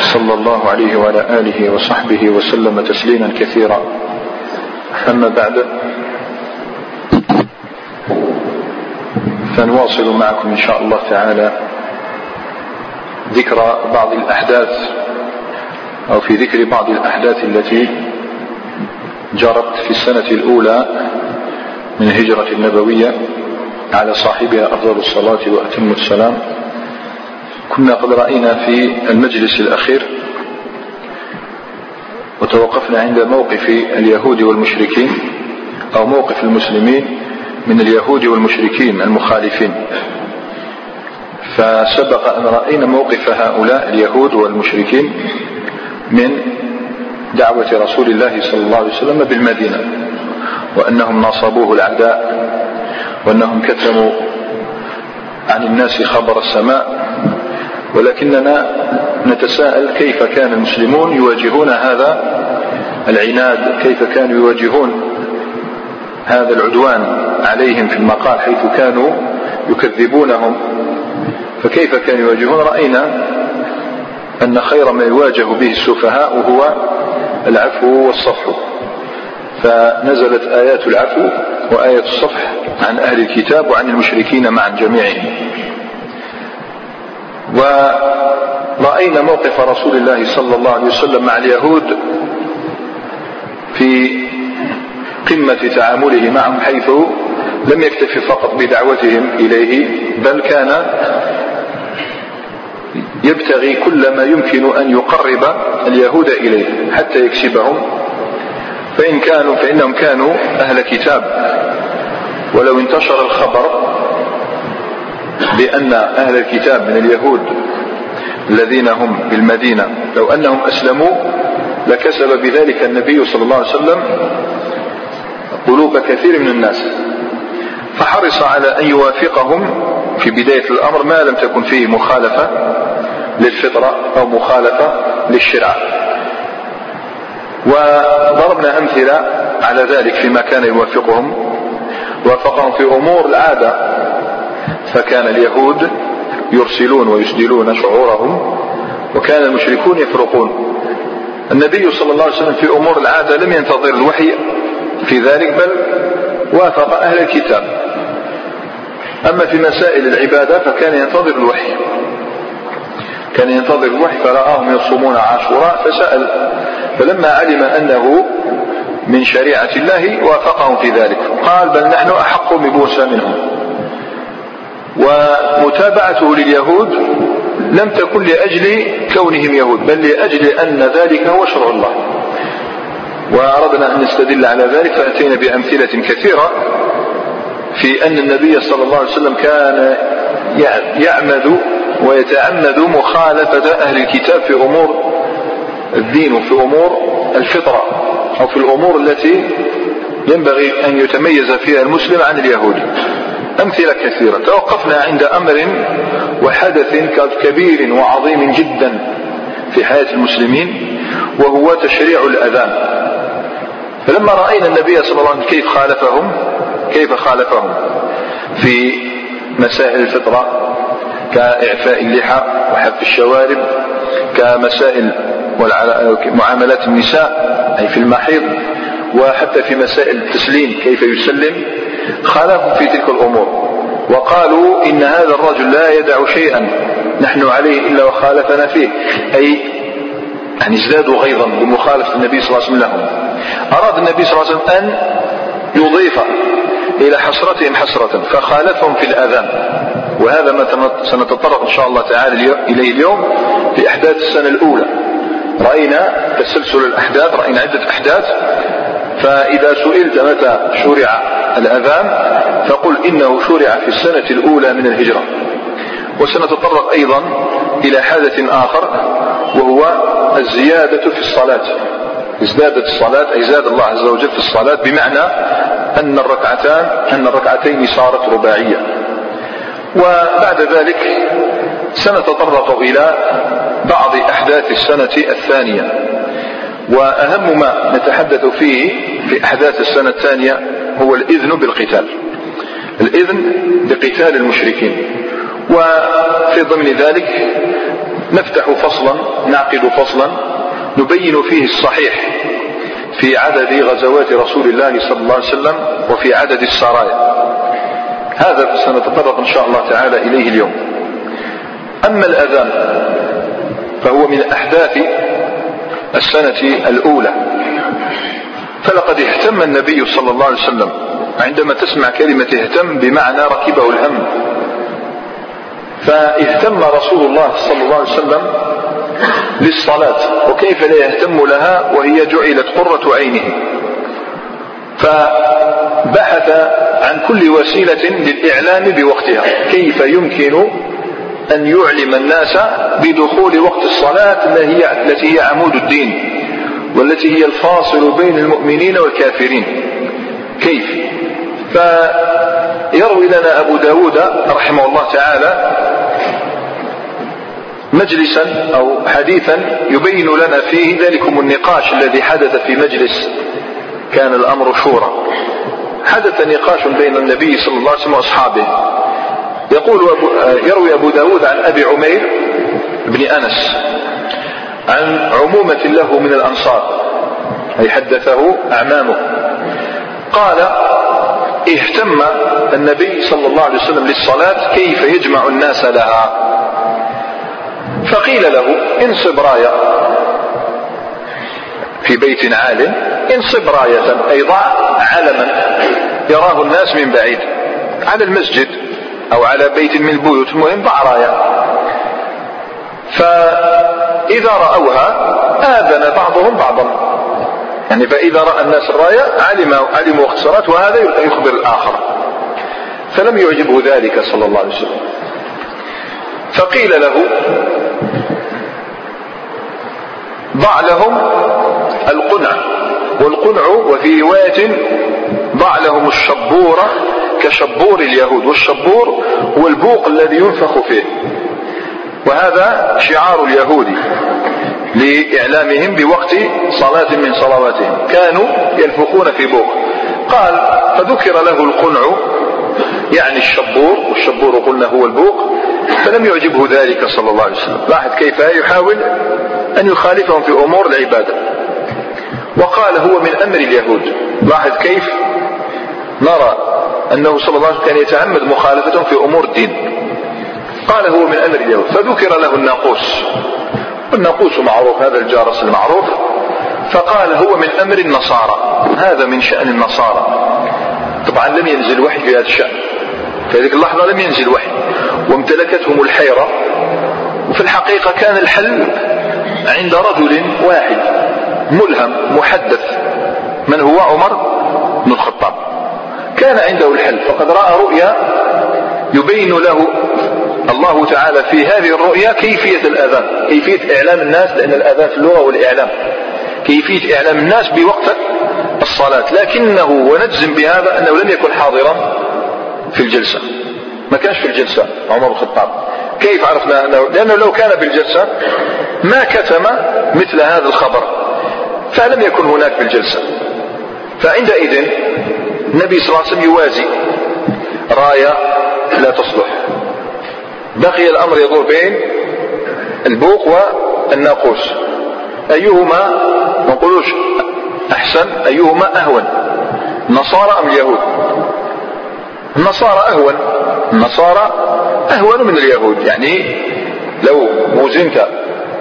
صلى الله عليه وعلى آله وصحبه وسلم تسليما كثيرا. أما بعد فنواصل معكم إن شاء الله تعالى ذكر بعض الأحداث أو في ذكر بعض الأحداث التي جرت في السنة الأولى من الهجرة النبوية على صاحبها أفضل الصلاة وأتم السلام. كنا قد رأينا في المجلس الأخير وتوقفنا عند موقف اليهود والمشركين أو موقف المسلمين من اليهود والمشركين المخالفين. فسبق أن رأينا موقف هؤلاء اليهود والمشركين من دعوة رسول الله صلى الله عليه وسلم بالمدينة وأنهم ناصبوه العداء وأنهم كتموا عن الناس خبر السماء ولكننا نتساءل كيف كان المسلمون يواجهون هذا العناد كيف كانوا يواجهون هذا العدوان عليهم في المقال حيث كانوا يكذبونهم. فكيف كانوا يواجهون؟ رأينا أن خير ما يواجه به السفهاء هو العفو والصفح. فنزلت آيات العفو وآية الصفح عن أهل الكتاب وعن المشركين معا جميعهم. ورأينا موقف رسول الله صلى الله عليه وسلم مع اليهود في قمة تعامله معهم حيث لم يكتف فقط بدعوتهم إليه بل كان يبتغي كل ما يمكن أن يقرب اليهود إليه حتى يكسبهم. فإن كانوا فإنهم كانوا أهل كتاب. ولو انتشر الخبر بأن أهل الكتاب من اليهود الذين هم بالمدينة لو أنهم أسلموا لكسب بذلك النبي صلى الله عليه وسلم قلوب كثير من الناس. فحرص على أن يوافقهم في بداية الأمر ما لم تكن فيه مخالفة للفطرة أو مخالفة للشرع. وضربنا أمثلة على ذلك فيما كان يوافقهم. وافقهم في أمور العادة فكان اليهود يرسلون ويسدلون شعورهم وكان المشركون يفرقون. النبي صلى الله عليه وسلم في أمور العادة لم ينتظر الوحي في ذلك بل وافق أهل الكتاب. أما في مسائل العبادة فكان ينتظر الوحي. كان ينتظر الوحي فرآهم يصومون عاشوراء فسأل. فلما علم أنه من شريعة الله وافقهم في ذلك. قال بل نحن أحق بموسى منهم. ومتابعته لليهود لم تكن لأجل كونهم يهود بل لأجل أن ذلك هو شرع الله. وأردنا أن نستدل على ذلك فأتينا بأمثلة كثيرة في أن النبي صلى الله عليه وسلم كان يعمد ويتعمد مخالفة أهل الكتاب في أمور الدين وفي أمور الفطرة أو في الأمور التي ينبغي أن يتميز فيها المسلم عن اليهود. أمثلة كثيرة. توقفنا عند أمر وحدث كبير وعظيم جدا في حياة المسلمين وهو تشريع الأذان. فلما رأينا النبي صلى الله عليه وسلم كيف خالفهم كيف خالفهم؟ في مسائل الفطرة كإعفاء اللحى وحف الشوارب كمسائل معاملات النساء أي في المحيض وحتى في مسائل التسليم كيف يسلم. خالفوا في تلك الأمور. وقالوا إن هذا الرجل لا يدع شيئا نحن عليه إلا وخالفنا فيه. أي يعني ازدادوا غيظا بمخالفة النبي صلى الله عليه وسلم لهم. أراد النبي صلى الله عليه وسلم أن يضيف إلى حسرتهم حسرة فخالفهم في الأذان. وهذا ما سنتطرق إن شاء الله تعالى إليه اليوم في أحداث السنة الأولى. رأينا تسلسل الأحداث رأينا عدة أحداث. فإذا سئلت متى شرع الأذان فقل إنه شرع في السنة الأولى من الهجرة. وسنتطرق أيضا إلى حدث آخر وهو الزيادة في الصلاة. ازدادت الصلاة أي زاد الله عز وجل في الصلاة بمعنى أن الركعتان أن الركعتين صارت رباعية. وبعد ذلك سنتطرق إلى بعض أحداث السنة الثانية. وأهم ما نتحدث فيه في أحداث السنة الثانية هو الإذن بالقتال. الإذن بقتال المشركين. وفي ضمن ذلك نفتح فصلا نعقد فصلا نبين فيه الصحيح في عدد غزوات رسول الله صلى الله عليه وسلم وفي عدد السرايا. هذا سنتطرق إن شاء الله تعالى إليه اليوم. أما الأذان فهو من أحداث السنة الأولى. فلقد اهتم النبي صلى الله عليه وسلم عندما تسمع كلمة اهتم بمعنى ركبه الهم. فاهتم رسول الله صلى الله عليه وسلم للصلاة وكيف لا يهتم لها؟ وهي جعلت قرة عينه. فبحث عن كل وسيلة للإعلام بوقتها كيف يمكن أن يعلم الناس بدخول وقت الصلاة التي هي عمود الدين والتي هي الفاصل بين المؤمنين والكافرين. كيف؟ فيروي لنا أبو داود رحمه الله تعالى مجلسا أو حديثا يبين لنا فيه ذلكم النقاش الذي حدث في مجلس كان الأمر شورى. حدث نقاش بين النبي صلى الله عليه وسلم وأصحابه. يقول أبو يروي أبو داود عن أبي عمير بن أنس عن عمومة له من الأنصار أي حدثه أعمامه. قال اهتم النبي صلى الله عليه وسلم للصلاة كيف يجمع الناس لها؟ فقيل له انصب راية في بيت عال انصب راية أي ضع علما يراه الناس من بعيد على المسجد. أو على بيت من البيوت المهم ضع راية فإذا رأوها آذن بعضهم بعضا. يعني فإذا رأى الناس الراية علم علموا وقت وهذا يخبر الآخر. فلم يعجبه ذلك صلى الله عليه وسلم. فقيل له ضع لهم القنع. والقنع وفي رواية ضع لهم الشبور كشبور اليهود والشبور هو البوق الذي ينفخ فيه. وهذا شعار اليهود لإعلامهم بوقت صلاة من صلواتهم. كانوا ينفخون في بوق. قال فذكر له القنع يعني الشبور والشبور قلنا هو البوق فلم يعجبه ذلك صلى الله عليه وسلم. لاحظ كيف يحاول أن يخالفهم في أمور العبادة. وقال هو من أمر اليهود. لاحظ كيف نرى أنه صلى الله عليه وسلم كان يتعمد مخالفتهم في أمور الدين. قال هو من أمر اليهود فذكر له الناقوس. والناقوس معروف هذا الجارس المعروف. فقال هو من أمر النصارى. هذا من شأن النصارى. طبعا لم ينزل وحي في هذا الشأن. في هذه اللحظة لم ينزل وحي. وامتلكتهم الحيرة. وفي الحقيقة كان الحل عند رجل واحد ملهم محدث. من هو؟ عمر بن الخطاب. كان عنده الحل فقد رأى رؤيا يبين له الله تعالى في هذه الرؤيا كيفية الأذان كيفية إعلام الناس لأن الأذان في اللغة والإعلام كيفية إعلام الناس بوقت الصلاة لكنه ونجزم بهذا أنه لم يكن حاضرا في الجلسة. ما كانش في الجلسة عمر بن الخطاب. كيف عرفنا أنه؟ لأنه لو كان في الجلسة ما كتم مثل هذا الخبر فلم يكن هناك في الجلسة. فعندئذ النبي صلى الله عليه وسلم يوازي. راية لا تصلح. بقي الأمر يدور بين البوق والناقوس. أيهما ما نقولوش أحسن أيهما أهون. النصارى أم اليهود؟ النصارى أهون. النصارى أهون من اليهود. يعني لو وزنت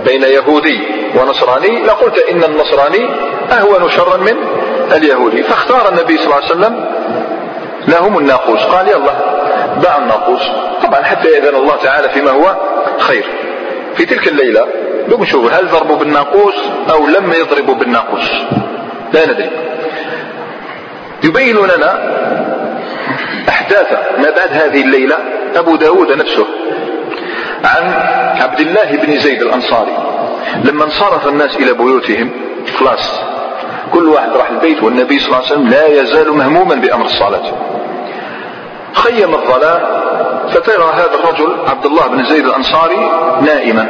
بين يهودي ونصراني لقلت إن النصراني أهون شرا من اليهودي فاختار النبي صلى الله عليه وسلم لهم الناقوس. قال يلا باع الناقوس. طبعا حتى يأذن الله تعالى فيما هو خير. في تلك الليلة نشوف هل ضربوا بالناقوس أو لم يضربوا بالناقوس؟ لا ندري. يبين لنا أحداث ما بعد هذه الليلة أبو داود نفسه عن عبد الله بن زيد الأنصاري. لما انصرف الناس إلى بيوتهم خلاص كل واحد راح البيت والنبي صلى الله عليه وسلم لا يزال مهموما بأمر الصلاة. خيم الظلام فترى هذا الرجل عبد الله بن زيد الأنصاري نائما.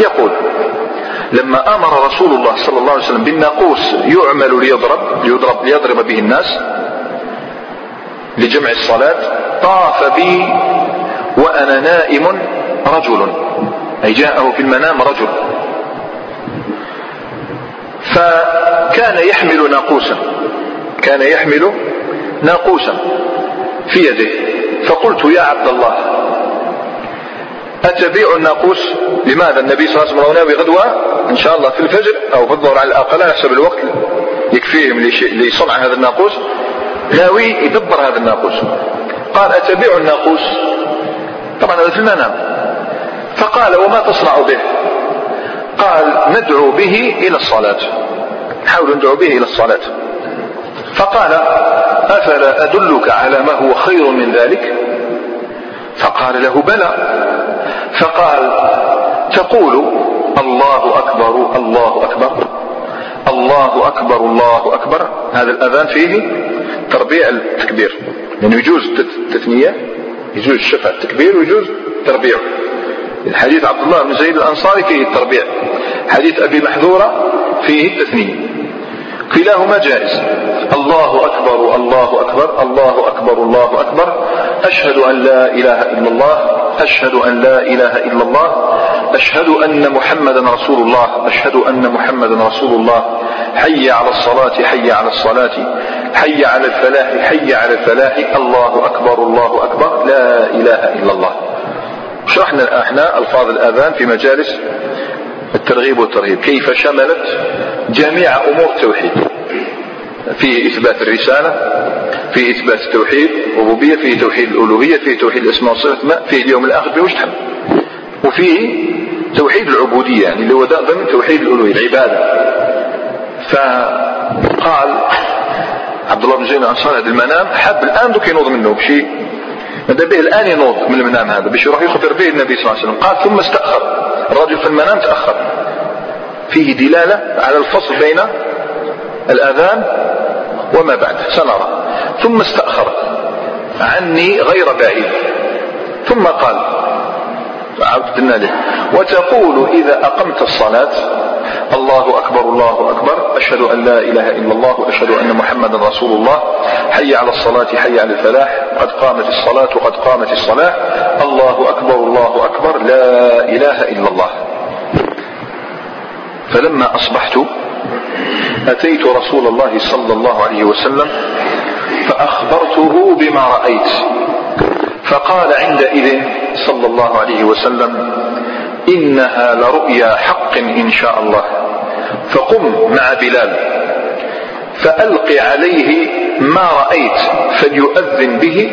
يقول لما آمر رسول الله صلى الله عليه وسلم بالناقوس يعمل ليضرب ليضرب ليضرب به الناس لجمع الصلاة طاف بي وأنا نائم رجل. أي جاءه في المنام رجل. فكان يحمل ناقوسا. كان يحمل ناقوسا في يده. فقلت يا عبد الله أتبيع الناقوس؟ لماذا؟ النبي صلى الله عليه وسلم ناوي غدوة إن شاء الله في الفجر أو في الظهر على الأقل على حسب الوقت يكفيهم لصنع هذا الناقوس. ناوي يدبر هذا الناقوس. قال أتبيع الناقوس؟ طبعا هذا في المنام. فقال وما تصنع به؟ قال ندعو به إلى الصلاة. نحاول ندعو به إلى الصلاة. فقال أفلا أدلك على ما هو خير من ذلك؟ فقال له بلى. فقال تقول الله أكبر الله أكبر الله أكبر الله أكبر. هذا الأذان فيه تربيع التكبير. يعني يجوز التثنية يجوز شفع التكبير ويجوز تربيعه الحديث عبد الله بن زيد الأنصاري فيه التربيع. حديث أبي محذورة فيه التثنية. كلاهما جائز. الله أكبر الله أكبر الله أكبر الله أكبر. أشهد أن لا إله إلا الله أشهد أن لا إله إلا الله أشهد أن محمدا رسول الله أشهد أن محمدا رسول الله. حي على الصلاة حي على الصلاة حي على الفلاح حي على الفلاح. الله أكبر الله أكبر. لا إله إلا الله. شرحنا إحنا ألفاظ الآذان في مجالس الترغيب والترهيب. كيف شملت جميع أمور التوحيد؟ فيه إثبات الرسالة فيه إثبات التوحيد الربوبية فيه توحيد الألوهية فيه توحيد الأسماء والصفات. فيه اليوم الآخر فيه وش وفيه توحيد العبودية يعني اللي هو ضمن توحيد الألوهية العبادة. فقال عبد الله بن زين الأنصاري هذا المنام حب الآن دوك ينوض منه. بشيء ماذا به الآن ينوض من المنام هذا باش يروح يخبر به النبي صلى الله عليه وسلم. قال ثم استأخر. الرجل في المنام تأخر. فيه دلالة على الفصل بين الأذان وما بعد سنرى. ثم استأخر. عني غير بعيد. ثم قال عبدنا له وتقول إذا أقمت الصلاة الله أكبر الله أكبر أشهد أن لا إله إلا الله وأشهد أن محمدا رسول الله حي على الصلاة حي على الفلاح قد قامت الصلاة قد قامت الصلاة الله أكبر الله أكبر لا إله إلا الله. فلما أصبحت أتيت رسول الله صلى الله عليه وسلم فأخبرته بما رأيت. فقال عندئذ صلى الله عليه وسلم إنها لرؤيا حق إن شاء الله فقم مع بلال فألق عليه ما رأيت فليؤذن به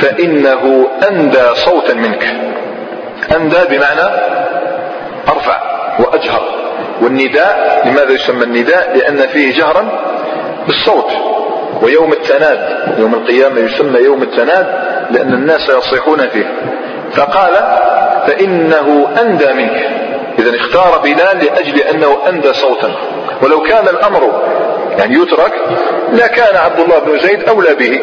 فإنه أندى صوتا منك أندى بمعنى أرفع وأجهر والنداء لماذا يسمى النداء؟ لأن فيه جهرا بالصوت. ويوم التناد يوم القيامة يسمى يوم التناد لأن الناس يصيحون فيه. فقال فإنه أندى منك. إذا اختار بلال لأجل أنه أندى صوتا. ولو كان الأمر يعني يترك لكان عبد الله بن زيد أولى به.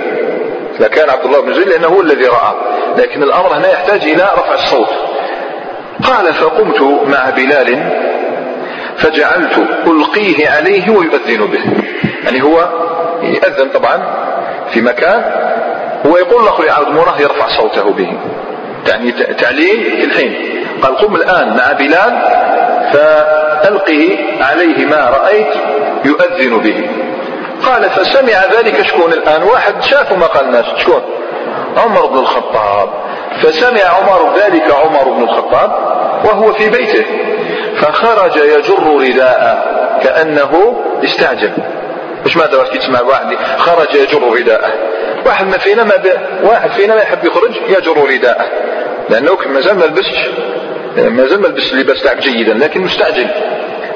لكان عبد الله بن زيد لأنه هو الذي رأى. لكن الأمر هنا يحتاج إلى رفع الصوت. قال فقمت مع بلال فجعلت ألقيه عليه ويؤذن به. يعني هو يأذن طبعا في مكان هو يقول الآخر يعود مراه يرفع صوته به. يعني تعليم في الحين. قال قم الآن مع بلال فألقه عليه ما رأيت يؤذن به. قال فسمع ذلك شكون الآن. واحد شافوا ما قال الناس شكون عمر بن الخطاب. فسمع عمر ذلك عمر بن الخطاب وهو في بيته فخرج يجر رداءه كأنه استعجل. مش ماذا كي تسمع واحد خرج يجر رداءه. واحد ما فينا ما. واحد فينا ما يحب يخرج يجر رداءه. لأنه مازال ما لبسش مازال ما لبس اللباس تاعك جيدا لكن مستعجل.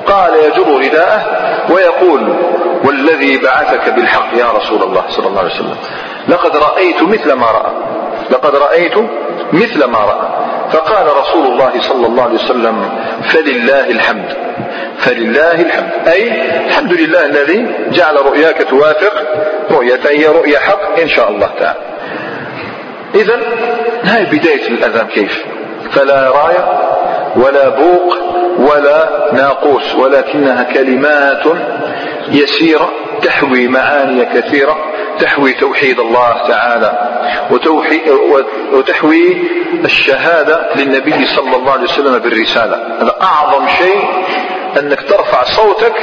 قال يجر رداءه ويقول والذي بعثك بالحق يا رسول الله صلى الله عليه وسلم. لقد رأيت مثل ما رأى. لقد رأيت مثل ما رأى. فقال رسول الله صلى الله عليه وسلم فلله الحمد. فلله الحمد. أي الحمد لله الذي جعل رؤياك توافق رؤية هي رؤية حق إن شاء الله تعالى. إذا هاي بداية الأذان كيف؟ فلا راية ولا بوق ولا ناقوس ولكنها كلمات يسيرة تحوي معاني كثيرة تحوي توحيد الله تعالى وتحوي الشهادة للنبي صلى الله عليه وسلم بالرسالة. هذا أعظم شيء أنك ترفع صوتك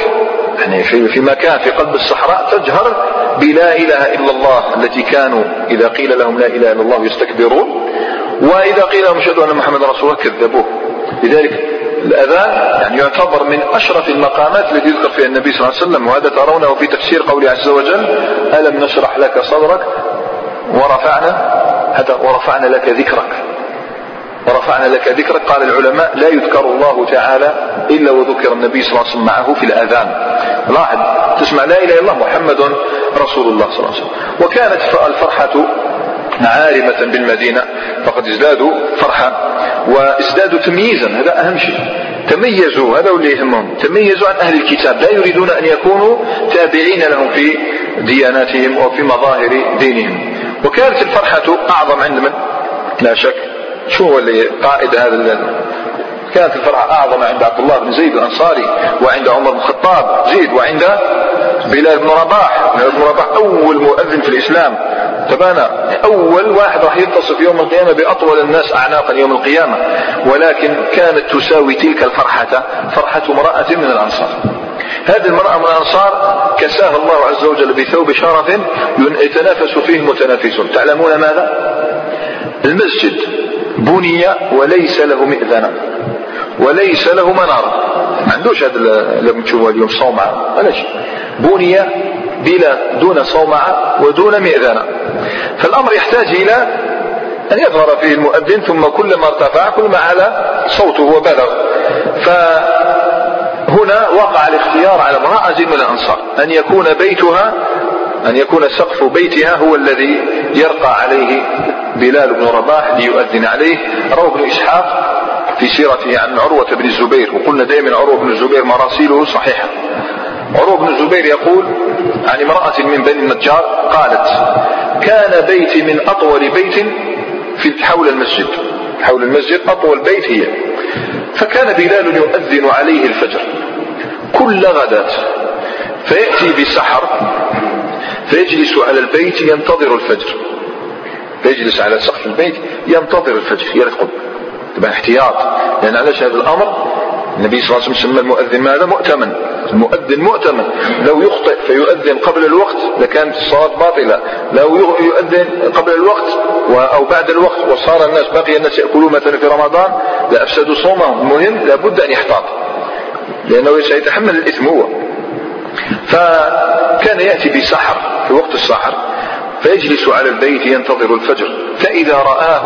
يعني في مكان في قلب الصحراء تجهر بلا إله إلا الله التي كانوا إذا قيل لهم لا إله إلا الله يستكبرون. وإذا قيل لهم اشهدوا أن محمد رسول الله كذبوه. لذلك الأذان يعني يعتبر من أشرف المقامات التي يذكر فيها النبي صلى الله عليه وسلم وهذا ترونه في تفسير قوله عز وجل ألم نشرح لك صدرك ورفعنا هذا ورفعنا لك ذكرك. ورفعنا لك ذكرك. قال العلماء لا يذكر الله تعالى إلا وذكر النبي صلى الله عليه وسلم معه في الأذان. لاحظ تسمع لا إله إلا الله محمد رسول الله صلى الله عليه وسلم. وكانت الفرحة عارمة بالمدينة فقد ازدادوا فرحة وازدادوا تمييزا. هذا أهم شيء. تميزوا هذا اللي يهمهم. تميزوا عن أهل الكتاب. لا يريدون أن يكونوا تابعين لهم في دياناتهم وفي مظاهر دينهم. وكانت الفرحة أعظم عند من؟ لا شك. شو هو اللي قائد هذا كانت الفرحة أعظم عند عبد الله بن زيد الأنصاري وعند عمر بن الخطاب. زيد وعند بلال بن رباح. بلال بن رباح أول مؤذن في الإسلام. تبانا. أول واحد راح يتصف يوم القيامة بأطول الناس أعناقا يوم القيامة. ولكن كانت تساوي تلك الفرحة فرحة امرأة من الأنصار. هذه المرأة من الأنصار كساها الله عز وجل بثوب شرف يتنافس فيه المتنافسون. تعلمون ماذا؟ المسجد. بني وليس له مئذنة. وليس له منارة ما عندوش هذا اللي تشوفوا اليوم صومعة. ولا شيء بني بلا دون صومعة ودون مئذنة. فالأمر يحتاج إلى أن يظهر فيه المؤذن ثم كلما ارتفع كلما على صوته وبلغ. فهنا وقع الاختيار على امرأة من الأنصار أن يكون بيتها أن يكون سقف بيتها هو الذي يرقى عليه بلال بن رباح ليؤذن عليه. روى ابن إسحاق في سيرته عن عروة بن الزبير وقلنا دائما عروة بن الزبير مراسيله صحيحة. عروة بن الزبير يقول عن امرأة من بني النجار قالت كان بيتي من أطول بيت في حول المسجد. حول المسجد أطول بيت هي. فكان بلال يؤذن عليه الفجر. كل غداة فيأتي بسحر فيجلس على البيت ينتظر الفجر. فيجلس على سقف البيت ينتظر الفجر يرقب طبعا احتياط لأن علاش هذا الأمر النبي صلى الله عليه وسلم سمى المؤذن ماذا؟ مؤتمن. المؤذن مؤتمن. لو يخطئ فيؤذن قبل الوقت لكانت الصلاة باطلة لو يؤذن قبل الوقت أو بعد الوقت وصار الناس بقي الناس يأكلون مثلا في رمضان لأفسدوا صومهم. المهم لابد أن يحتاط. لأنه سيتحمل الإثم هو. فكان يأتي بسحر في وقت السحر فيجلس على البيت ينتظر الفجر فإذا رآه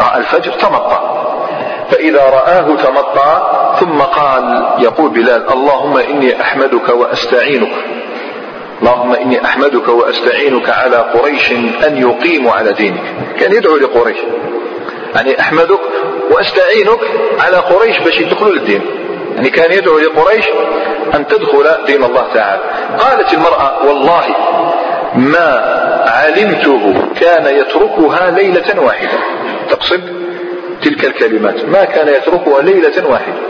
رأى الفجر تمطى. فإذا رآه تمطى ثم قال يقول بلال اللهم إني أحمدك وأستعينك اللهم إني أحمدك وأستعينك على قريش أن يقيموا على دينك. كان يدعو لقريش يعني أحمدك وأستعينك على قريش باش يدخلوا للدين. يعني كان يدعو لقريش أن تدخل دين الله تعالى. قالت المرأة والله ما علمته كان يتركها ليلة واحدة. تقصد تلك الكلمات ما كان يتركها ليلة واحدة.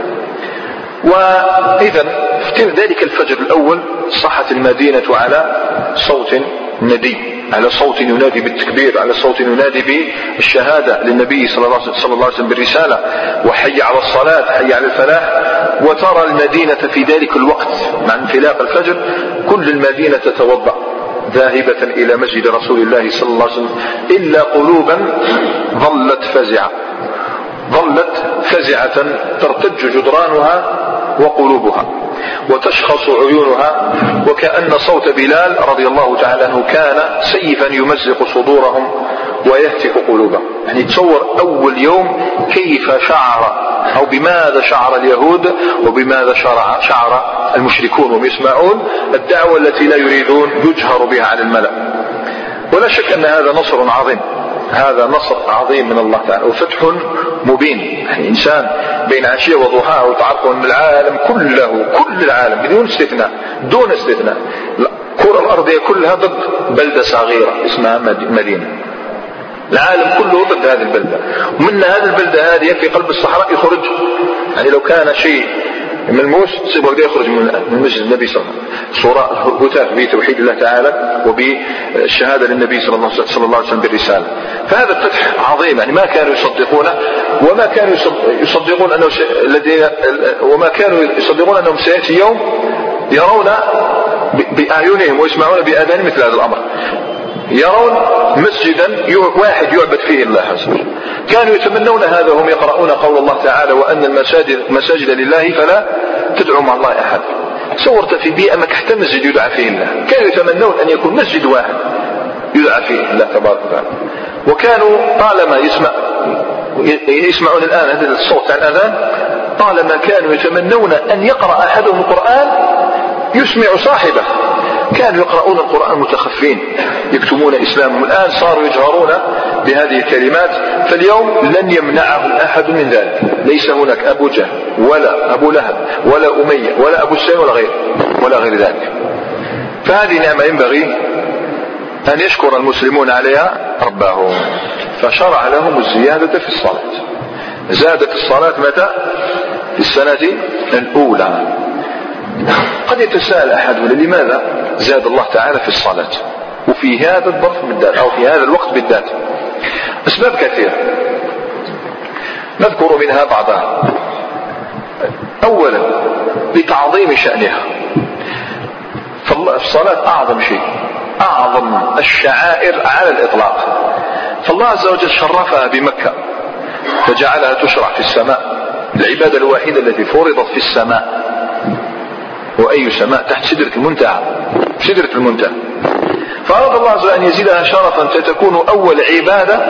وإذا في ذلك الفجر الأول صحت المدينة على صوت ندي على صوت ينادي بالتكبير على صوت ينادي بالشهادة للنبي صلى الله عليه وسلم بالرسالة. وحي على الصلاة حي على الفلاح. وترى المدينة في ذلك الوقت مع انفلاق الفجر كل المدينة تتوضأ ذاهبة إلى مسجد رسول الله صلى الله عليه وسلم إلا قلوبا ظلت فزعة. ظلت فزعة ترتج جدرانها وقلوبها وتشخص عيونها وكأن صوت بلال رضي الله تعالى عنه كان سيفا يمزق صدورهم ويهتك قلوبهم. يعني تصور أول يوم كيف شعر أو بماذا شعر اليهود وبماذا شعر, شعر المشركون وهم يسمعون الدعوة التي لا يريدون يجهر بها على الملأ. ولا شك أن هذا نصر عظيم. هذا نصر عظيم من الله تعالى وفتح مبين. يعني إنسان بين عشية وضحاها وتعرف أن العالم كله كل العالم بدون استثناء دون استثناء. الكرة الأرضية كلها ضد بلدة صغيرة اسمها مدينة. العالم كله ضد هذه البلدة. ومن هذه البلدة هذه في قلب الصحراء يخرج يعني لو كان شيء ملموس وقت يخرج من مسجد النبي صلى الله عليه وسلم. صورة هتاف بتوحيد الله تعالى وبالشهادة للنبي صلى الله, عليه وسلم بالرسالة. فهذا فتح عظيم يعني ما كانوا يصدقونه وما كانوا يصدقون أنه الذين وما كانوا يصدقون أنهم سيأتي يوم يرون بأعينهم ويسمعون بآذانهم مثل هذا الأمر. يرون مسجدا واحد يعبد فيه الله عز وجل. كانوا يتمنون هذا وهم يقرؤون قول الله تعالى وأن المساجد مساجد لله فلا تدعو مع الله أحد. صورت في بيئة ما حتى مسجد يدعى فيه الله. كانوا يتمنون أن يكون مسجد واحد يدعى فيه الله تبارك وتعالى. وكانوا طالما يسمع يسمعون الآن هذا الصوت عن الأذان طالما كانوا يتمنون أن يقرأ أحدهم القرآن يسمع صاحبه. كانوا يقرؤون القرآن متخفين يكتمون إسلامهم الآن صاروا يجهرون بهذه الكلمات فاليوم لن يمنعهم أحد من ذلك. ليس هناك أبو جهل ولا أبو لهب ولا أمية ولا أبو السين ولا غير ولا غير ذلك. فهذه نعمة ينبغي أن يشكر المسلمون عليها ربهم. فشرع لهم الزيادة في الصلاة. زادت الصلاة متى؟ في السنة الأولى. قد يتساءل أحدنا لماذا زاد الله تعالى في الصلاة؟ وفي هذا الظرف بالذات أو في هذا الوقت بالذات. أسباب كثيرة. نذكر منها بعضها. أولا لتعظيم شأنها. فالصلاة أعظم شيء أعظم الشعائر على الإطلاق. فالله عز وجل شرفها بمكة فجعلها تشرع في السماء. العبادة الوحيدة التي فرضت في السماء. وأي سماء تحت سدرة المنتهى سدرة المنتهى. فأراد الله عز وجل أن يزيدها شرفا فتكون أول عبادة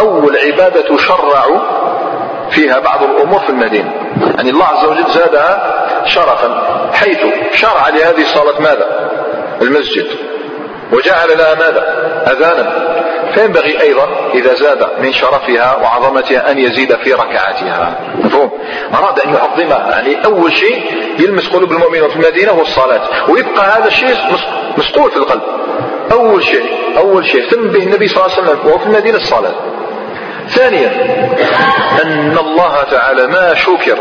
أول عبادة تشرع فيها بعض الأمور في المدينة. يعني الله عز وجل زادها شرفا. حيث شرع لهذه الصلاة ماذا؟ المسجد. وجعل لها ماذا؟ أذانا. فينبغي أيضا إذا زاد من شرفها وعظمتها أن يزيد في ركعاتها. مفهوم؟ أراد أن يعظمها يعني أول شيء يلمس قلوب المؤمنين في المدينة هو الصلاة ويبقى هذا الشيء مسطول في القلب. أول شيء أول شيء اهتم به النبي صلى الله عليه وسلم وهو في المدينة الصلاة. ثانيا أن الله تعالى ما شكر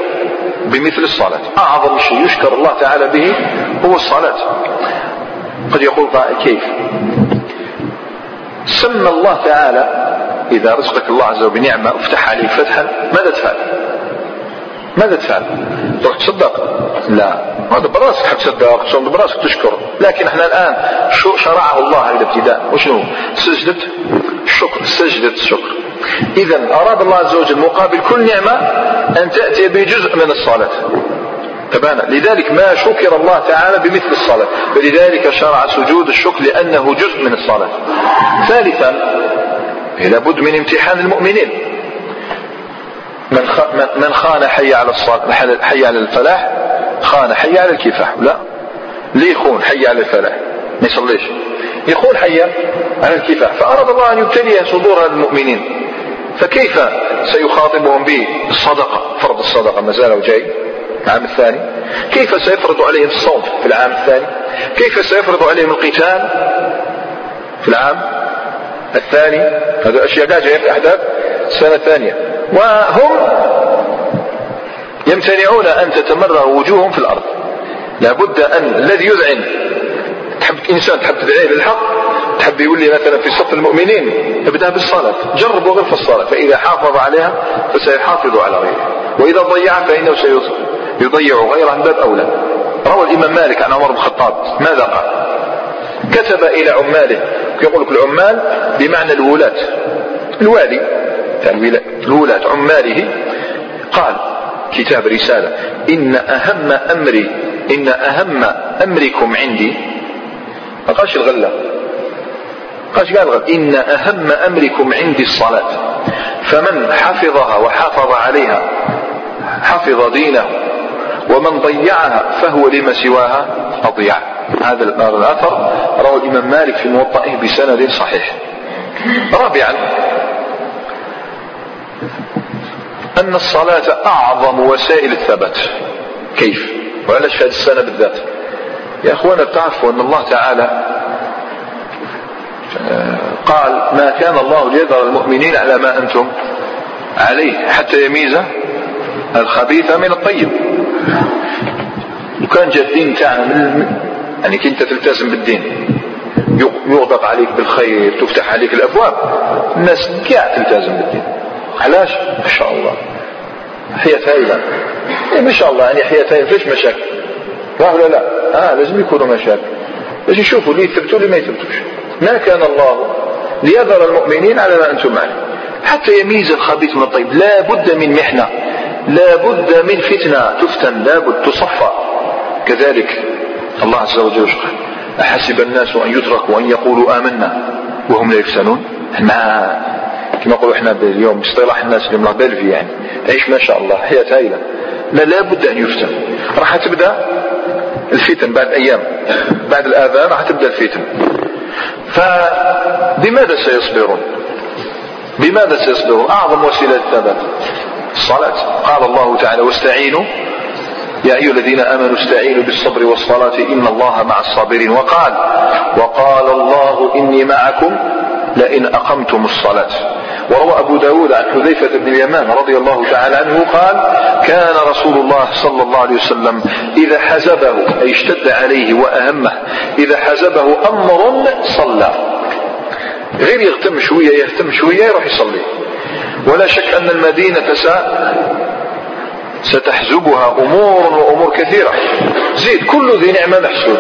بمثل الصلاة. أعظم شيء يشكر الله تعالى به هو الصلاة. قد يقول قائل كيف؟ سمى الله تعالى إذا رزقك الله عز وجل بنعمة أفتح عليك فتحا ماذا تفعل؟ ماذا تفعل؟ تروح تصدق؟ لا هذا براسك حتصدق تصوم براسك تشكر لكن إحنا الآن شو شرعه الله على الابتداء وشنو؟ سجدة الشكر سجدة الشكر إذا أراد الله عز وجل مقابل كل نعمة أن تأتي بجزء من الصلاة تبانا. لذلك ما شكر الله تعالى بمثل الصلاة. فلذلك شرع سجود الشكر لأنه جزء من الصلاة. ثالثا لابد من امتحان المؤمنين. من خان حي على الصلاة حي على الفلاح خان حي على الكفاح. لا. ليه يخون حي على الفلاح؟ ما يصليش. يخون حي على الكفاح. فأراد الله أن يبتلي صدور المؤمنين. فكيف سيخاطبهم بالصدقة فرض الصدقة. ما زال جاي العام الثاني؟ كيف سيفرض عليهم الصوم في العام الثاني؟ كيف سيفرض عليهم القتال في العام الثاني؟ هذه أشياء جاية في أحداث السنة الثانية وهم يمتنعون أن تتمرر وجوههم في الأرض. لابد أن الذي يذعن تحب إنسان تحب تدعيه للحق تحب يقول لي مثلا في صف المؤمنين ابدأ بالصلاة جربوا غير في الصلاة فإذا حافظ عليها فسيحافظ على غيره وإذا ضيع فإنه سيضيع غيره من باب أولى. روى الإمام مالك عن عمر بن الخطاب. ماذا قال؟ كتب إلى عماله. يقول لك العمال بمعنى الولاة. الوالي الولاة عماله قال كتاب رسالة. إن أهم أمري إن أهم أمركم عندي. ما قالش الغلة. قالش قال الغلة. إن أهم أمركم عندي الصلاة. فمن حفظها وحافظ عليها حفظ دينه ومن ضيعها فهو لما سواها أضيع هذا الأثر روى الإمام مالك في موطئه بسند صحيح رابعا أن الصلاة أعظم وسائل الثبات كيف؟ وعلاش في هذه السنة بالذات؟ يا أخوانا تعرفوا أن الله تعالى آه، قال ما كان الله ليذر المؤمنين على ما أنتم عليه حتى يميز الخبيث من الطيب وكان جا الدين تاعنا يعني كنت تلتزم بالدين يغدق عليك بالخير تفتح عليك الأبواب الناس كاع تلتزم بالدين. علاش؟ ما شاء الله. حياة هايلة إيه ما شاء الله يعني حياة هايلة فيش مشاكل؟ لا ولا لا؟ آه لازم يكونوا مشاكل. باش يشوفوا اللي يثبتوا اللي ما يثبتوش. ما كان الله ليذر المؤمنين على ما أنتم عليه. حتى يميز الخبيث من الطيب. لا بد من محنة. لا بد من فتنة تفتن لا بد تصفى. كذلك الله عز وجل أحسب الناس أن يتركوا أن يقولوا آمنا وهم لا يفتنون؟ ما كما نقولوا إحنا اليوم باصطلاح الناس اللي من بلفي يعني. عيش ما شاء الله حياة هايلة لا لابد أن يفتن. راح تبدأ الفتن بعد أيام. بعد الآذان راح تبدأ الفتن. فبماذا سيصبرون؟ بماذا سيصبرون؟ أعظم وسيلة الثبات. الصلاة قال الله تعالى واستعينوا. يا أيها الذين آمنوا استعينوا بالصبر والصلاة إن الله مع الصابرين. وقال وقال الله إني معكم لئن أقمتم الصلاة. وروى أبو داود عن حذيفة بن اليمان رضي الله تعالى عنه قال كان رسول الله صلى الله عليه وسلم إذا حزبه أي اشتد عليه وأهمه إذا حزبه أمر صلى. غير يغتم شوية يهتم شوية يروح يصلي. ولا شك أن المدينة ستحزبها أمور وأمور كثيرة. زيد كل ذي نعمة محسود.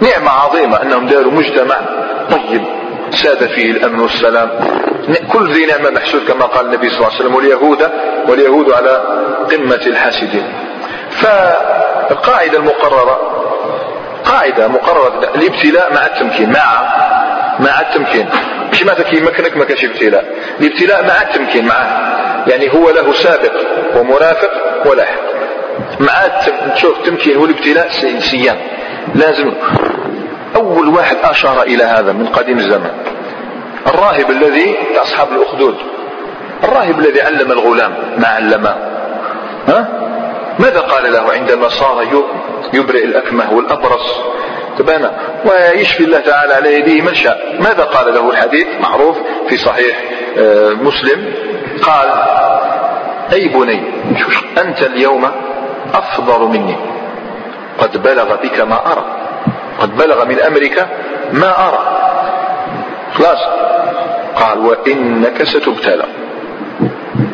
نعمة عظيمة أنهم داروا مجتمع طيب ساد فيه الأمن والسلام. كل ذي نعمة محسود كما قال النبي صلى الله عليه وسلم واليهود واليهود على قمة الحاسدين. فالقاعدة المقررة قاعدة مقررة الابتلاء مع التمكين مع مع التمكين. مش معناتها كي يمكنك ما كانش ابتلاء. الابتلاء مع التمكين معه يعني هو له سابق ومرافق ولاحق مع تشوف التمكين والابتلاء سيان لازم أول واحد أشار إلى هذا من قديم الزمان الراهب الذي أصحاب الأخدود. الراهب الذي علم الغلام ما علمه. ها؟ ماذا قال له عندما صار يبرئ الأكمه والأبرص؟ تبانا ويشفي الله تعالى على يديه من شاء. ماذا قال له الحديث؟ معروف في صحيح آه، مسلم. قال أي بني أنت اليوم أفضل مني. قد بلغ بك ما أرى. قد بلغ من أمرك ما أرى. خلاص. قال وإنك ستبتلى.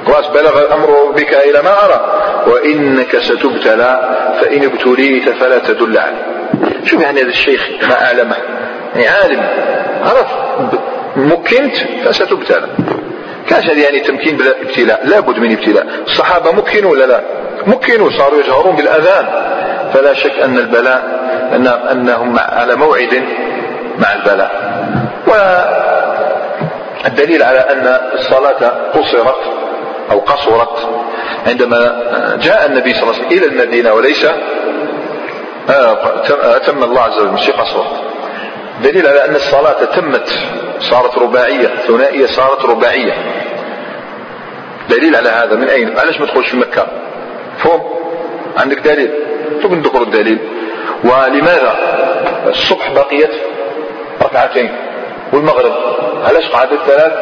خلاص بلغ الأمر بك إلى ما أرى. وإنك ستبتلى فإن ابتليت فلا تدل عليه. شوف يعني هذا الشيخ ما أعلمه يعني عالم. عرف. مكنت فستبتلى كاش يعني تمكين بلا ابتلاء؟ لابد من ابتلاء. الصحابة مكنوا ولا لا؟ مكنوا صاروا يجهرون بالأذان. فلا شك أن البلاء أن أنهم على موعد مع البلاء. والدليل على أن الصلاة قصرت أو قصرت عندما جاء النبي صلى الله عليه وسلم إلى المدينة وليس أتم الله عز وجل مش قصرت دليل على أن الصلاة تمت صارت رباعية ثنائية صارت رباعية. دليل على هذا من أين؟ علاش ما تدخلش في مكة. فهم؟ عندك دليل؟ طب نذكر الدليل ولماذا؟ الصبح بقيت ركعتين. والمغرب؟ علاش قعدت ثلاث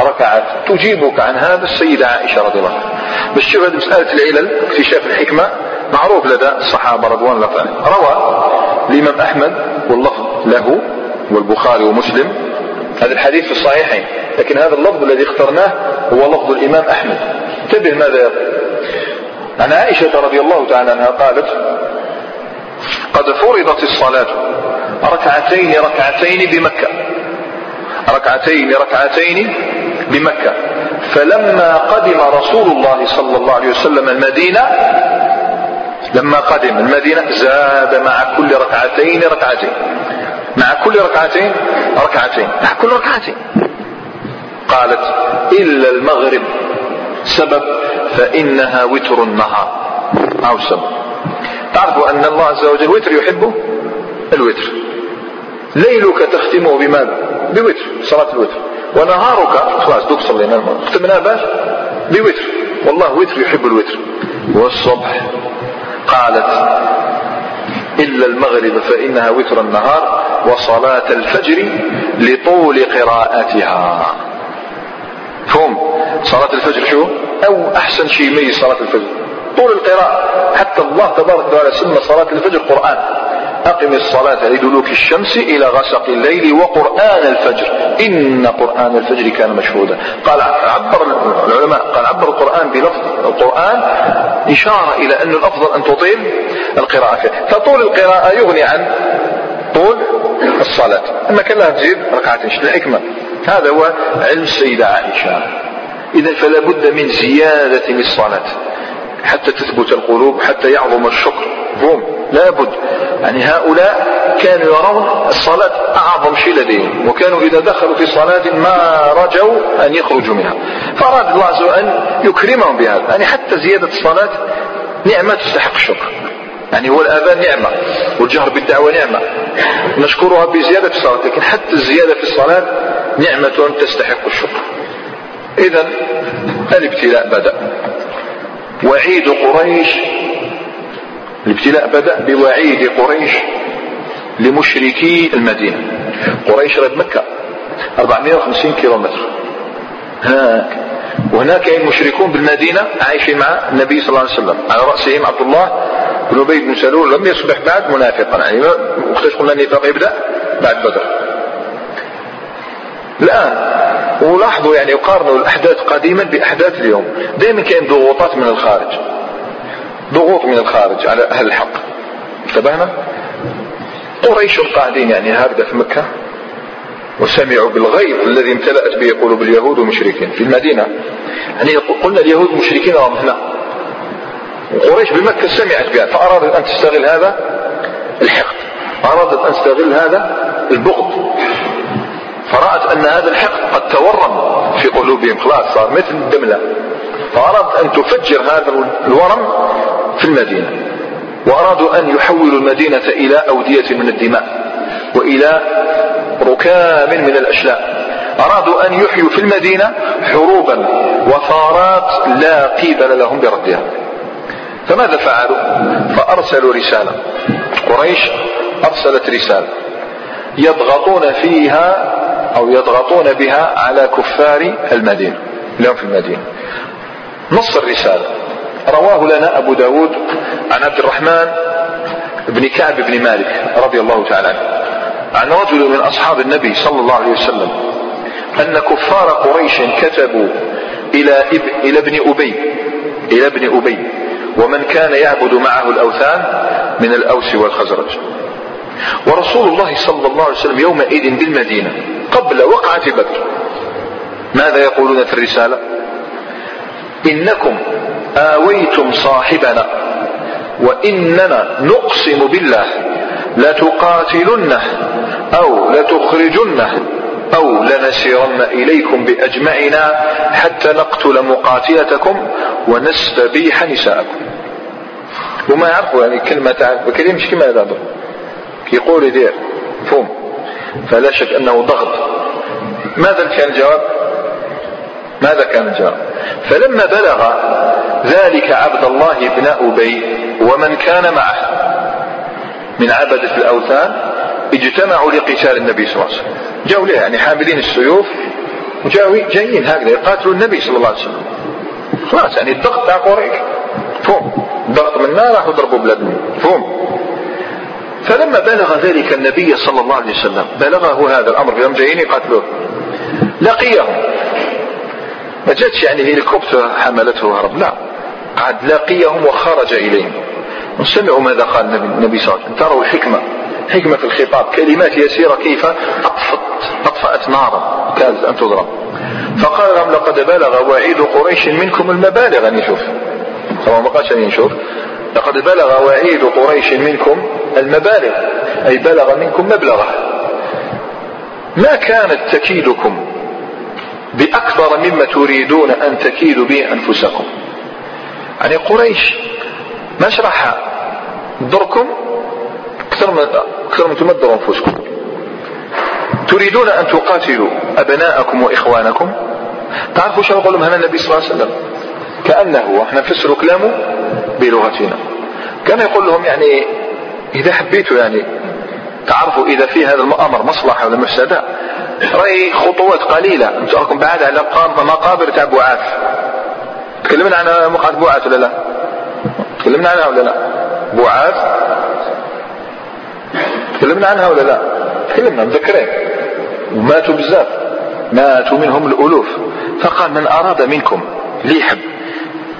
ركعات تجيبك عن هذا السيدة عائشة رضي الله عنها. بس شوف هذه مسألة العلل اكتشاف الحكمة. معروف لدى الصحابة رضوان الله عليهم. روى الإمام أحمد واللفظ له والبخاري ومسلم. هذا الحديث في الصحيحين. لكن هذا اللفظ الذي اخترناه هو لفظ الإمام أحمد. انتبه ماذا يقول. عن عائشة رضي الله تعالى عنها قالت قد فرضت الصلاة ركعتين ركعتين بمكة. ركعتين ركعتين بمكة. فلما قدم رسول الله صلى الله عليه وسلم المدينة لما قدم المدينة زاد مع كل ركعتين ركعتين. مع كل ركعتين ركعتين. مع كل ركعتين. قالت إلا المغرب سبب فإنها وتر النهار. أو سبب. تعرفوا أن الله عز وجل وتر يحبه الوتر. ليلك تختمه بماذا بوتر صلاة الوتر. ونهارك خلاص دوك صلينا ختمناه باش بوتر. والله وتر يحب الوتر. والصبح قالت إلا المغرب فإنها وتر النهار وصلاة الفجر لطول قراءتها. فهم صلاة الفجر شو؟ أو أحسن شيء يميز صلاة الفجر. طول القراءة. حتى الله تبارك وتعالى سمى صلاة الفجر قرآن. أقم الصلاة لدلوك الشمس إلى غسق الليل وقرآن الفجر. إن قرآن الفجر كان مشهودا. قال عبر العلماء قال عبر القرآن بلفظ القرآن إشارة إلى أن الأفضل أن تطيل القراءة فطول القراءة يغني عن طول الصلاة. أما كان لها تزيد ركعتين الحكمة. هذا هو علم السيدة عائشة إذا فلا بد من زيادة للصلاة. حتى تثبت القلوب حتى يعظم الشكر. هم لابد يعني هؤلاء كانوا يرون الصلاة أعظم شيء لديهم وكانوا إذا دخلوا في صلاة ما رجوا أن يخرجوا منها. فأراد الله عز وجل أن يكرمهم بهذا يعني حتى زيادة الصلاة نعمة تستحق الشكر. يعني هو الآذان نعمة والجهر بالدعوة نعمة. نشكرها بزيادة في الصلاة لكن حتى الزيادة في الصلاة نعمة تستحق الشكر. إذا الابتلاء بدأ. وعيد قريش الابتلاء بدأ بوعيد قريش لمشركي المدينة. قريش رد مكة 450 كيلومتر. هناك وهناك كاين مشركون بالمدينة عايشين مع النبي صلى الله عليه وسلم. على رأسهم عبد الله بن أبي بن سلول لم يصبح بعد منافقا. يعني وقتاش قلنا النفاق يبدأ؟ بعد بدر. الآن ولاحظوا يعني يقارنوا الأحداث قديما بأحداث اليوم. دائما كاين ضغوطات من الخارج. ضغوط من الخارج على أهل الحق. انتبهنا؟ قريش قاعدين يعني هكذا في مكة وسمعوا بالغيظ الذي امتلأت به قلوب اليهود والمشركين في المدينة. يعني قلنا اليهود المشركين هم هنا. وقريش بمكة سمعت بها فأرادت أن تستغل هذا الحقد. أرادت أن تستغل هذا البغض. فرأت أن هذا الحقد قد تورم في قلوبهم. خلاص صار مثل الدملة. فأرادت أن تفجر هذا الورم في المدينة وأرادوا أن يحولوا المدينة إلى أودية من الدماء وإلى ركام من الأشلاء. أرادوا أن يحيوا في المدينة حروبا وثارات لا قيبل لهم بردها. فماذا فعلوا؟ فأرسلوا رسالة. قريش أرسلت رسالة. يضغطون فيها أو يضغطون بها على كفار المدينة اليوم في المدينة. نص الرسالة. رواه لنا أبو داود عن عبد الرحمن بن كعب بن مالك رضي الله تعالى عنه. عن رجل من أصحاب النبي صلى الله عليه وسلم أن كفار قريش كتبوا إلى. إلى ابن أبي إلى ابن أبي ومن كان يعبد معه الأوثان من الأوس والخزرج. ورسول الله صلى الله عليه وسلم يومئذ بالمدينة قبل وقعة بدر. ماذا يقولون في الرسالة؟ إنكم آويتم صاحبنا وإننا نقسم بالله لتقاتلنه أو لتخرجنه أو لنسيرن إليكم بأجمعنا حتى نقتل مقاتلتكم ونستبيح نساءكم. وما يعرفوا يعني كلمة تعرف بكلمش كما هذا يقول يدير فهم فلا شك أنه ضغط. ماذا كان الجواب؟ ماذا كان الجواب؟ فلما بلغ ذلك عبد الله بن أبي ومن كان معه. من عبدة الأوثان اجتمعوا لقتال النبي صلى الله عليه وسلم. جاءوا له يعني حاملين السيوف. وجاءوا جايين هكذا يقاتلوا النبي صلى الله عليه وسلم. خلاص يعني الضغط تاع قريش. فهم. ضغط من النار راحوا ضربوا بلادهم. فهم. فلما بلغ ذلك النبي صلى الله عليه وسلم بلغه هذا الأمر يوم جايين يقاتلوه. لقيهم ما جاتش يعني هليكوبتر حملته وهرب لا. قعد لقيهم وخرج إليهم. وسمعوا ماذا قال النبي صلى الله عليه وسلم. تروا الحكمة. حكمة الخطاب. كلمات يسيرة كيف أطفت أطفأت نارا. كادت أن تضرب. فقال لهم لقد بلغ وعيد قريش منكم المبالغ أن يشوف. طبعا ما قالش أن يشوف لقد بلغ وعيد قريش منكم المبالغ. أي بلغ منكم مبلغة. ما كانت تكيدكم بأكثر مما تريدون أن تكيدوا به أنفسكم؟ يعني قريش ما شرح ضركم أكثر من أكثر من تمدروا أنفسكم. تريدون أن تقاتلوا أبناءكم وإخوانكم؟ تعرفوا شو يقول لهم هنا النبي صلى الله عليه وسلم؟ كأنه إحنا نفسر كلامه بلغتنا. كان يقول لهم يعني إذا حبيتوا يعني تعرفوا إذا في هذا الأمر مصلحة ولا مفسدة راهي خطوات قليلة. أنتم راكم بعد على مقابر تاع تكلمنا عن مقعد بعاث ولا لا؟ تكلمنا عنها ولا لا؟ بعاث تكلمنا عنها ولا لا؟ تكلمنا مذكرين. وماتوا بزاف. ماتوا منهم الألوف. فقال من أراد منكم اللي يحب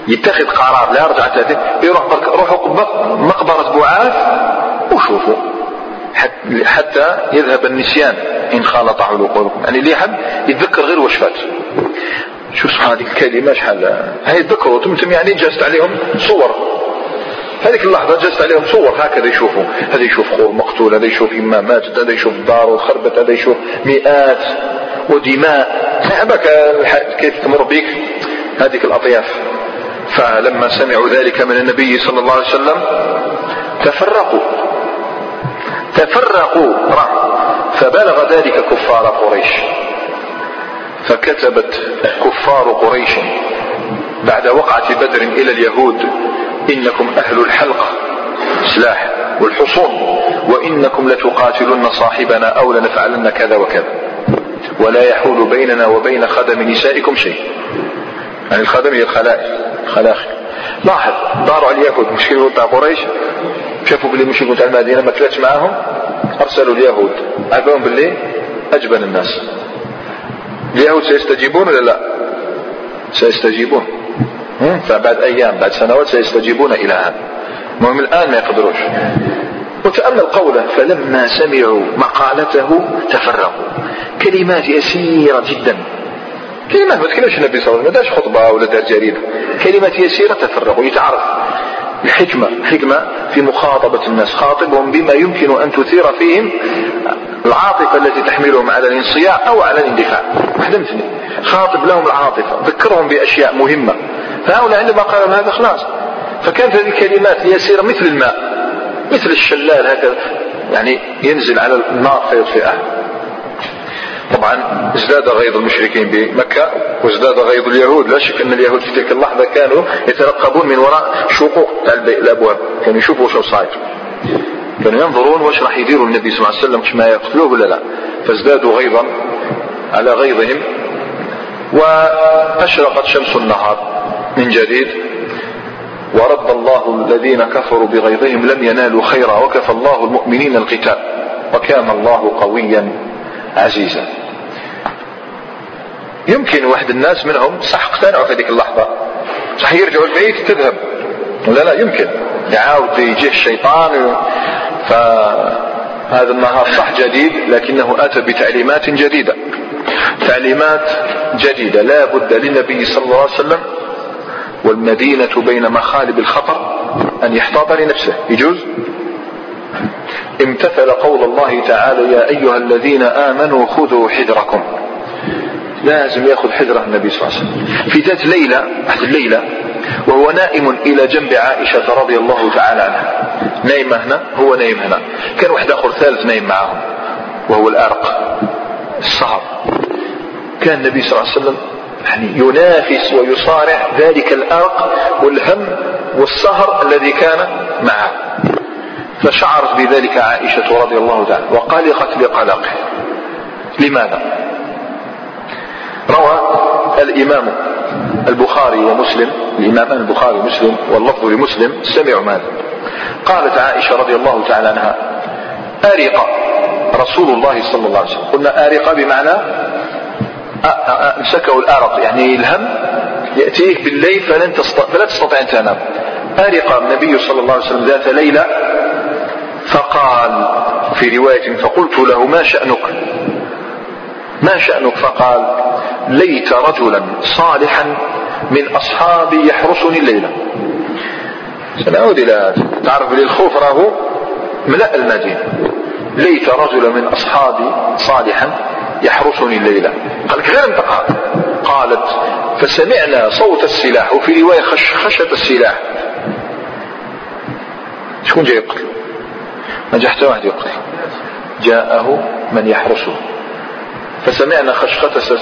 يتخذ قرار لا يرجع تأتي يروح روحوا مقبرة بعاث وشوفوا حتى يذهب النسيان إن خالط علوقكم يعني اللي يحب يتذكر غير واش فات شو هذه الكلمة شحال هاي تذكروا تمتم يعني جلست عليهم صور. هذيك اللحظة جلست عليهم صور هكذا يشوفوا. هذا يشوف خوه مقتول هذا يشوف إما ماتت هذا يشوف داره خربت هذا يشوف مئات ودماء. تعبك كيف تمر بك؟ هذيك الأطياف. فلما سمعوا ذلك من النبي صلى الله عليه وسلم تفرقوا. تفرقوا. فبلغ ذلك كفار قريش. فكتبت كفار قريش بعد وقعة بدر إلى اليهود إنكم أهل الحلقة سلاح والحصون وإنكم لتقاتلن صاحبنا أو لنفعلن كذا وكذا. ولا يحول بيننا وبين خدم نسائكم شيء. يعني الخدم هي الخلائق خلاخ لاحظ داروا على اليهود مشكلة تاع قريش؟ شافوا باللي مشركون تاع المدينة ما كلاتش معاهم؟ أرسلوا اليهود. عرفوهم باللي؟ أجبن الناس. اليهود سيستجيبون ولا لا؟ سيستجيبون. فبعد أيام بعد سنوات سيستجيبون إلى هذا. المهم الآن ما يقدروش. وتأمل قوله فلما سمعوا مقالته تفرقوا. كلمات يسيرة جدا. كلمات ما تكلمش النبي صلى الله عليه وسلم ما خطبة ولا دار جريدة. كلمات يسيرة تفرقوا. يتعرف الحكمة حكمة في مخاطبة الناس خاطبهم بما يمكن أن تثير فيهم العاطفة التي تحملهم على الانصياع أو على الاندفاع. واحدة مثل خاطب لهم العاطفة ذكرهم بأشياء مهمة. فهؤلاء عندما قالوا هذا خلاص. فكانت هذه الكلمات يسيرة مثل الماء مثل الشلال هكذا. يعني ينزل على النار فيطفئها طبعا ازداد غيظ المشركين بمكة وازداد غيظ اليهود. لا شك أن اليهود في تلك اللحظة كانوا يترقبون من وراء شقوق الأبواب. كانوا يشوفوا شو صاير. كانوا ينظرون واش راح يديروا النبي صلى الله عليه وسلم كما يقتلوه ولا لا. فازدادوا غيظا على غيظهم. وأشرقت شمس النهار من جديد. ورد الله الذين كفروا بغيظهم لم ينالوا خيرا. وكفى الله المؤمنين القتال. وكان الله قويا عزيزا. يمكن واحد الناس منهم صح اقتنعوا في هذيك اللحظة. صح يرجعوا البيت تذهب. لا لا يمكن. يعاود يجيه الشيطان. فهذا النهار صح جديد لكنه أتى بتعليمات جديدة. تعليمات جديدة لا بد للنبي صلى الله عليه وسلم والمدينة بين مخالب الخطر أن يحتاط لنفسه. يجوز؟ امتثل قول الله تعالى يا أيها الذين آمنوا خذوا حذركم. لازم يأخذ حذرة النبي صلى الله عليه وسلم. في ذات ليلة أحد الليلة وهو نائم إلى جنب عائشة رضي الله تعالى عنها. نايم هنا هو نايم هنا. كان واحد آخر ثالث نايم معهم وهو الأرق السهر كان النبي صلى الله عليه وسلم يعني ينافس ويصارع ذلك الأرق والهم والسهر الذي كان معه. فشعرت بذلك عائشة رضي الله تعالى وقلقت بقلقه. لماذا؟ روى الإمام البخاري ومسلم الإمامان البخاري ومسلم واللفظ لمسلم سمعوا ماذا؟ قالت عائشة رضي الله تعالى عنها أرق رسول الله صلى الله عليه وسلم. قلنا أرق بمعنى امسكه الأرق يعني الهم يأتيه بالليل فلن تستطيع فلا تستطيع أن تنام. أرق النبي صلى الله عليه وسلم ذات ليلة فقال في رواية فقلت له ما شأنك؟ ما شأنك؟ فقال ليت رجلا صالحا من أصحابي يحرسني الليلة. سنعود إلى هذا تعرف للخوف راهو ملأ المدينة. ليت رجلا من أصحابي صالحا يحرسني الليلة. قال غير انت قال قالت فسمعنا صوت السلاح وفي رواية خشخشة السلاح. شكون جاي يقتل؟ ما حتى واحد يقتل. جاءه من يحرسه. فسمعنا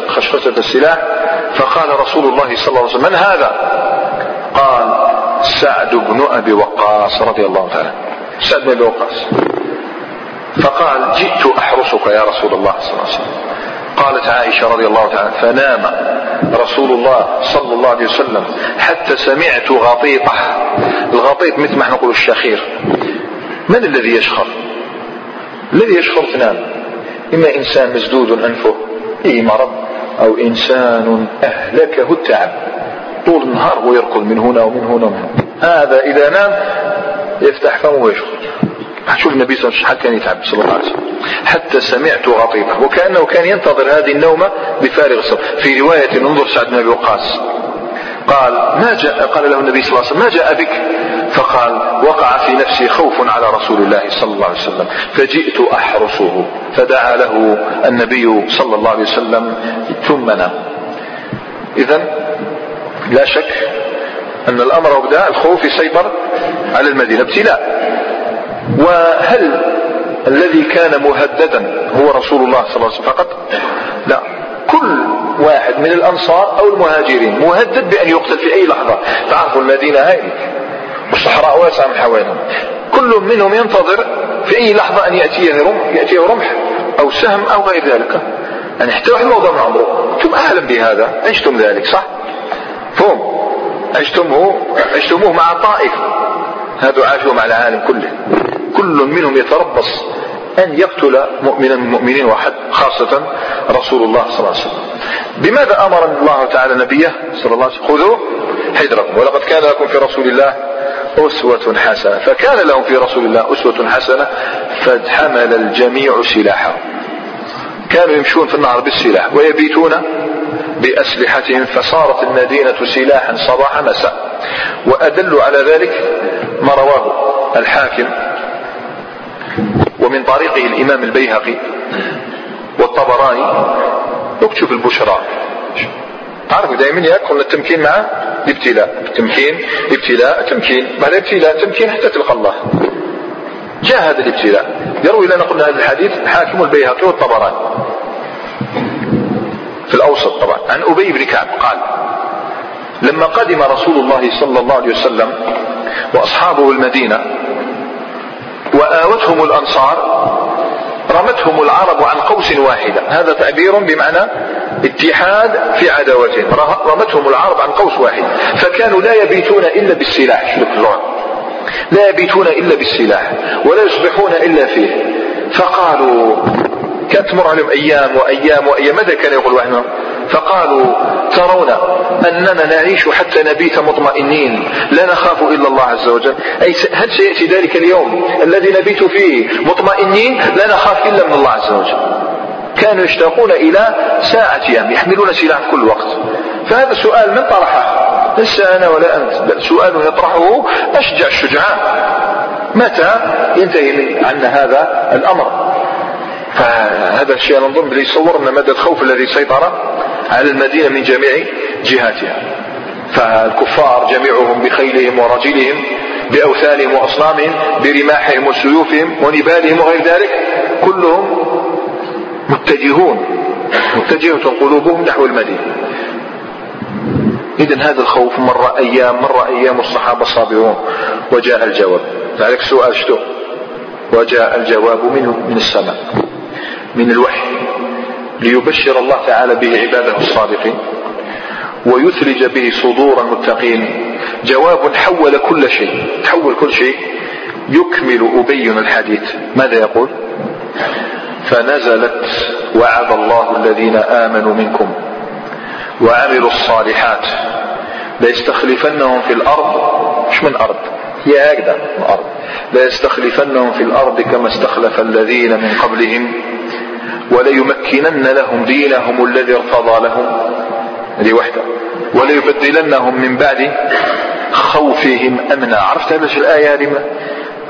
خشخشة السلاح. فقال رسول الله صلى الله عليه وسلم من هذا؟ قال سعد بن أبي وقاص رضي الله تعالى سعد بن أبي وقاص. فقال جئت أحرسك يا رسول الله صلى الله عليه وسلم. قالت عائشة رضي الله تعالى فنام رسول الله صلى الله عليه وسلم حتى سمعت غطيطة. الغطيط مثل ما إحنا نقول الشخير. من الذي يشخر؟ الذي يشخر اثنان إما إنسان مسدود أنفه فيه مرض أو إنسان أهلكه التعب. طول النهار ويركض من هنا ومن هنا ومن هنا. هذا إذا نام يفتح فمه ويشخر شوف النبي صلى الله عليه وسلم كان يتعب صلى الله عليه وسلم. حتى سمعت غطيطه وكأنه كان ينتظر هذه النومة بفارغ الصبر. في رواية انظر سعد بن أبي وقاص. قال ما جاء قال له النبي صلى الله عليه وسلم ما جاء بك؟ فقال وقع في نفسي خوف على رسول الله صلى الله عليه وسلم. فجئت أحرسه. فدعا له النبي صلى الله عليه وسلم ثم نام. اذا لا شك أن الأمر بدأ الخوف يسيطر على المدينة ابتلاء. وهل الذي كان مهددا هو رسول الله صلى الله عليه وسلم فقط؟ لا. كل واحد من الأنصار أو المهاجرين مهدد بأن يقتل في أي لحظة. تعرفوا المدينة هاي؟ والصحراء واسعة من حواليهم كل منهم ينتظر في أي لحظة أن يأتيه رمح يأتيه رمح أو سهم أو غير ذلك. يعني حتى واحد من عمره. أنتم أعلم بهذا. عشتم ذلك صح؟ فهم عشتموه عشتموه مع طائف هذا عاشوا مع العالم كله. كل منهم يتربص أن يقتل مؤمنا من المؤمنين واحد خاصة رسول الله صلى الله عليه وسلم. بماذا أمر الله تعالى نبيه صلى الله عليه وسلم؟ خذوا حذركم ولقد كان لكم في رسول الله أسوة حسنة. فكان لهم في رسول الله أسوة حسنة فحمل الجميع سلاحهم. كانوا يمشون في النهر بالسلاح ويبيتون بأسلحتهم فصارت المدينة سلاحا صباح مساء. وأدل على ذلك ما رواه الحاكم ومن طريقه الإمام البيهقي والطبراني. اكتب البشرى. تعرفوا دائما يكون التمكين مع الابتلاء التمكين ابتلاء تمكين. بعد ابتلاء تمكين حتى تلقى الله. جاء هذا الابتلاء. يروي لنا قلنا هذا الحديث الحاكم البيهقي والطبراني. في الأوسط طبعا. عن أبي بن كعب قال لما قدم رسول الله صلى الله عليه وسلم وأصحابه المدينة وآوتهم الأنصار رمتهم العرب عن قوس واحدة. هذا تعبير بمعنى اتحاد في عداوتهم رمتهم العرب عن قوس واحد. فكانوا لا يبيتون إلا بالسلاح. لا يبيتون إلا بالسلاح ولا يصبحون إلا فيه. فقالوا كانت تمر عليهم أيام وأيام وأيام. ماذا كان يقول واحد فقالوا ترون أننا نعيش حتى نبيت مطمئنين. لا نخاف إلا الله عز وجل. أي هل سيأتي ذلك اليوم الذي نبيت فيه مطمئنين؟ لا نخاف إلا من الله عز وجل. كانوا يشتاقون إلى ساعة أيام يحملون سلاح كل وقت. فهذا سؤال من طرحه؟ ليس أنا ولا أنت. بل سؤال يطرحه أشجع الشجعان. متى ينتهي عنا هذا الأمر؟ فهذا الشيء نظن بل يصور أن مدى الخوف الذي سيطر على المدينة من جميع جهاتها. فالكفار جميعهم بخيلهم ورجلهم بأوثانهم وأصنامهم برماحهم وسيوفهم ونبالهم وغير ذلك كلهم متجهون متجهة قلوبهم نحو المدينة. إذا هذا الخوف مر أيام مر أيام الصحابة صابرون وجاء الجواب. ذلك سؤال شتو؟ وجاء الجواب منه من السماء. من الوحي ليبشر الله تعالى به عباده الصادقين ويثلج به صدور المتقين. جواب حول كل شيء. تحول كل شيء. يكمل أبين الحديث. ماذا يقول؟ فنزلت وعد الله الذين آمنوا منكم وعملوا الصالحات ليستخلفنهم في الأرض. مش من أرض؟ هي هكذا من أرض. ليستخلفنهم في الأرض كما استخلف الذين من قبلهم. وليمكنن لهم دينهم الذي ارتضى لهم. هذه وحده وليبدلنهم من بعد خوفهم أمنا. عرفت هذا الآية هذه؟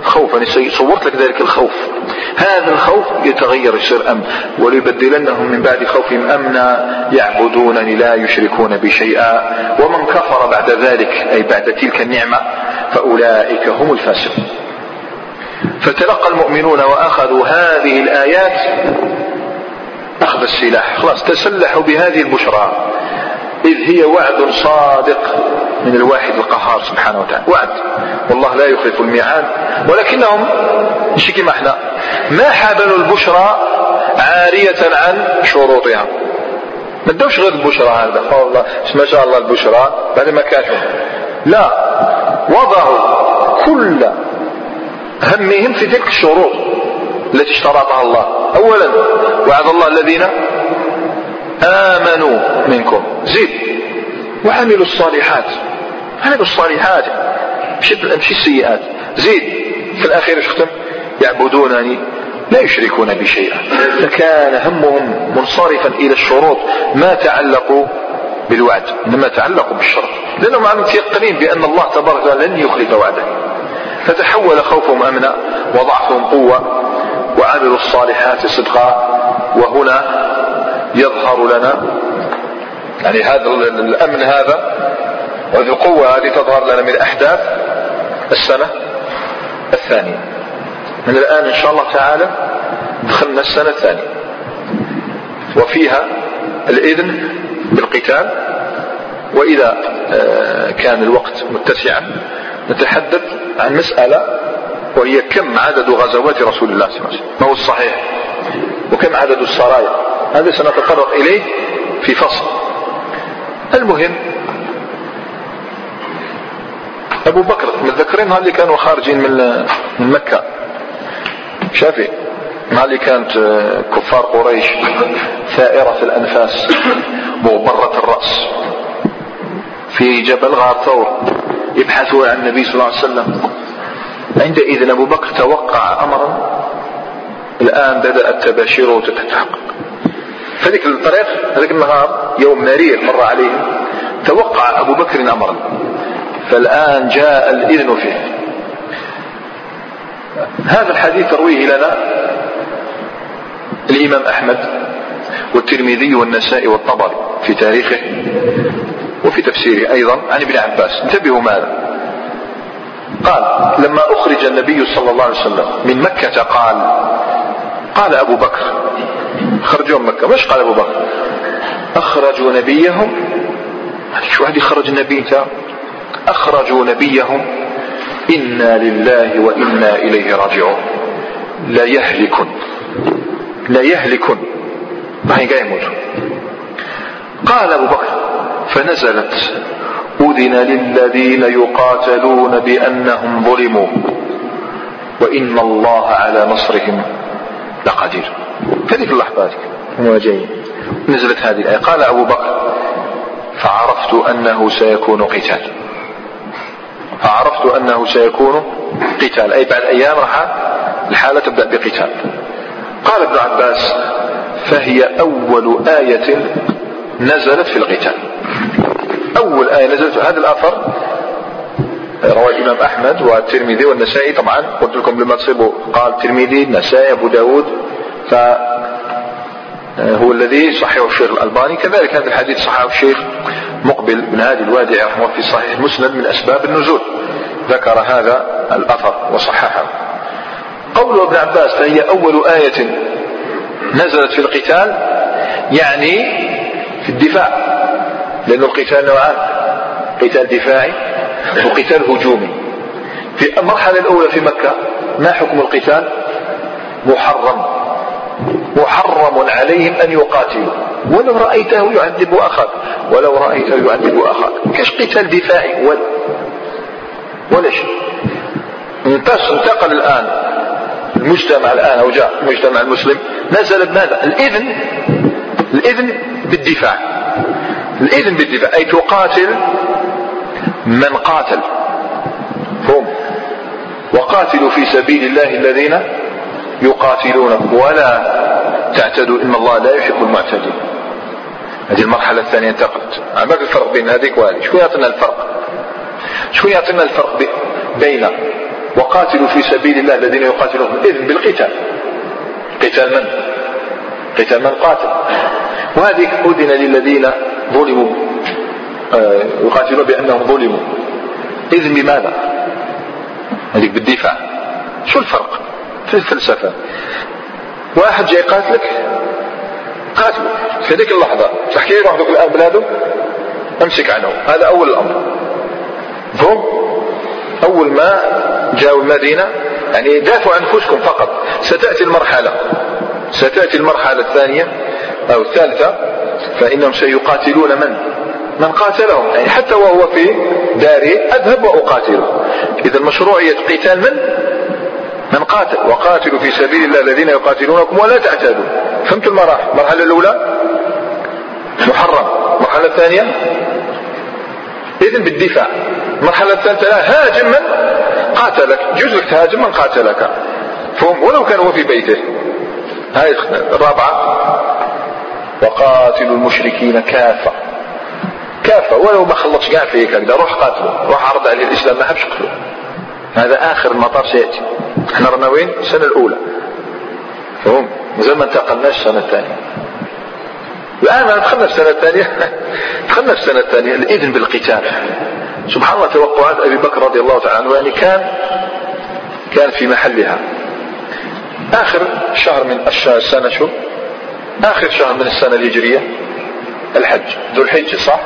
خوف. أنا صورت لك ذلك الخوف. هذا الخوف يتغير يصير أمن. وليبدلنهم من بعد خوفهم أمنا. يعبدونني لا يشركون بي شيئا. ومن كفر بعد ذلك أي بعد تلك النعمة فأولئك هم الفاسقون. فتلقى المؤمنون وأخذوا هذه الآيات أخذ السلاح. خلاص تسلحوا بهذه البشرى. إذ هي وعد صادق من الواحد القهار سبحانه وتعالى. وعد. والله لا يخلف الميعاد. ولكنهم مش كما إحنا ما حابلوا البشرى عارية عن شروطها. ما ادوش غير البشرى هذا. والله ما شاء الله البشرى بعد ما كانوا لا. وضعوا كل همهم في تلك الشروط. التي اشترطها الله. اولا وعد الله الذين آمنوا منكم. زيد وعملوا الصالحات. عملوا الصالحات. مش السيئات. زيد في الأخير شفتم يعبدونني لا يشركون بي شيئا. فكان همهم منصرفا إلى الشروط ما تعلقوا بالوعد إنما تعلقوا بالشرط. لأنهم عم متيقنين بأن الله تبارك وتعالى لن يخلف وعده. فتحول خوفهم أمنا وضعفهم قوة. وعملوا الصالحات صدقا وهنا يظهر لنا يعني هذا الأمن هذا وهذه القوة هذه تظهر لنا من أحداث السنة الثانية. من الآن إن شاء الله تعالى دخلنا السنة الثانية. وفيها الإذن بالقتال وإذا آه، كان الوقت متسعا نتحدث عن مسألة وهي كم عدد غزوات رسول الله صلى الله عليه وسلم. ما هو الصحيح؟ وكم عدد السرايا هذا سنتطرق إليه في فصل. المهم أبو بكر متذكرين اللي كانوا خارجين من من مكة؟ شافي مع اللي كانت كفار قريش ثائرة الأنفاس مغبرة الرأس؟ في جبل غار ثور يبحثوا عن النبي صلى الله عليه وسلم. عندئذ أبو بكر توقع أمرا الآن بدأت تباشيره تتحقق فذيك الطريق هذاك النهار يوم مرير مر عليهم توقع أبو بكر أمرا. فالآن جاء الإذن فيه. هذا الحديث رويه لنا الإمام أحمد والترمذي والنسائي والطبري في تاريخه وفي تفسيره أيضا عن ابن عباس. انتبهوا ماذا؟ قال لما أخرج النبي صلى الله عليه وسلم من مكة قال قال أبو بكر خرجوا من مكة. مش قال أبو بكر؟ أخرجوا نبيهم. شو واحد يخرج النبي أخرجوا نبيهم. إنا لله وإنا إليه راجعون. لا يهلكن لا يهلكن ما هي يموت قال أبو بكر فنزلت أذن للذين يقاتلون بأنهم ظلموا. وإن الله على نصرهم لقدير. هذه اللحظات هو جاي نزلت هذه الآية. قال أبو بكر فعرفت أنه سيكون قتال. فعرفت أنه سيكون قتال. أي بعد أيام راح الحالة تبدأ بقتال. قال ابن عباس فهي أول آية نزلت في القتال. أول آية نزلت هذا الأثر رواه الإمام أحمد والترمذي والنسائي طبعا. قلت لكم لما تصيبوا قال الترمذي النسائي أبو داود. ف هو الذي صححه الشيخ الألباني. كذلك هذا الحديث صححه الشيخ مقبل بن هادي الوادعي رحمه الله في صحيح مسلم من أسباب النزول. ذكر هذا الأثر وصححه. قول ابن عباس فهي أول آية نزلت في القتال يعني في الدفاع. لأن القتال نوعان. قتال دفاعي وقتال هجومي. في المرحلة الأولى في مكة ما حكم القتال؟ محرم. محرم عليهم أن يقاتلوا. ولو رأيته يعذب أخاك. ولو رأيته يعذب أخاك. كاش قتال دفاعي؟ ولا. ولا شيء. انتقل الآن. المجتمع الآن أو جاء المجتمع المسلم نزل بماذا؟ الإذن. الإذن بالدفاع. الإذن بالدفاع أي تقاتل من قاتل. هم وقاتلوا في سبيل الله الذين يقاتلونكم ولا تعتدوا. إن الله لا يحب المعتدين. هذه المرحلة الثانية انتقلت. ما الفرق بين هذيك وهذه. شو يعطينا الفرق؟ شو يعطينا الفرق بين وقاتلوا في سبيل الله الذين يقاتلونكم إذن بالقتال. قتال من؟ قتال من قاتل. وهذه أذن للذين ظلموا آه، يقاتلون بأنهم ظلموا. إذن بماذا؟ هذيك بالدفاع. شو الفرق؟ في الفلسفة؟ واحد جاي قاتلك قاتله. في هذيك اللحظة تحكي له وحدك الآن بلاده؟ أمسك عنه. هذا أول الأمر. هم أول ما جاءوا المدينة يعني دافعوا عن أنفسكم فقط. ستأتي المرحلة. ستأتي المرحلة الثانية. أو الثالثة فإنهم سيقاتلون من؟ من قاتلهم يعني حتى وهو في داره أذهب وأقاتله. إذا مشروعية قتال من؟ من قاتل. وقاتلوا في سبيل الله الذين يقاتلونكم ولا تعتادوا. فهمتوا المراحل؟ المرحلة الأولى؟ محرم. المرحلة الثانية؟ إذن بالدفاع. المرحلة الثالثة لا. هاجم من؟ قاتلك. جزء تهاجم من قاتلك. فهم ولو كان هو في بيته. هاي الرابعة. وقاتلوا المشركين كافة. كافة ولو ما خلصش كاع فيك هكذا روح قاتله روح عرض عليه الإسلام ما حبش قتله هذا آخر المطاف سيأتي. إحنا رانا وين؟ السنة الأولى. فهم زي ما انتقلناش السنة الثانية. الآن دخلنا السنة الثانية. دخلنا السنة الثانية الإذن بالقتال. سبحان الله توقعات أبي بكر رضي الله تعالى عنه يعني كان كان في محلها. آخر شهر من السنة شو؟ آخر شهر من السنة الهجرية الحج. ذو الحج صح؟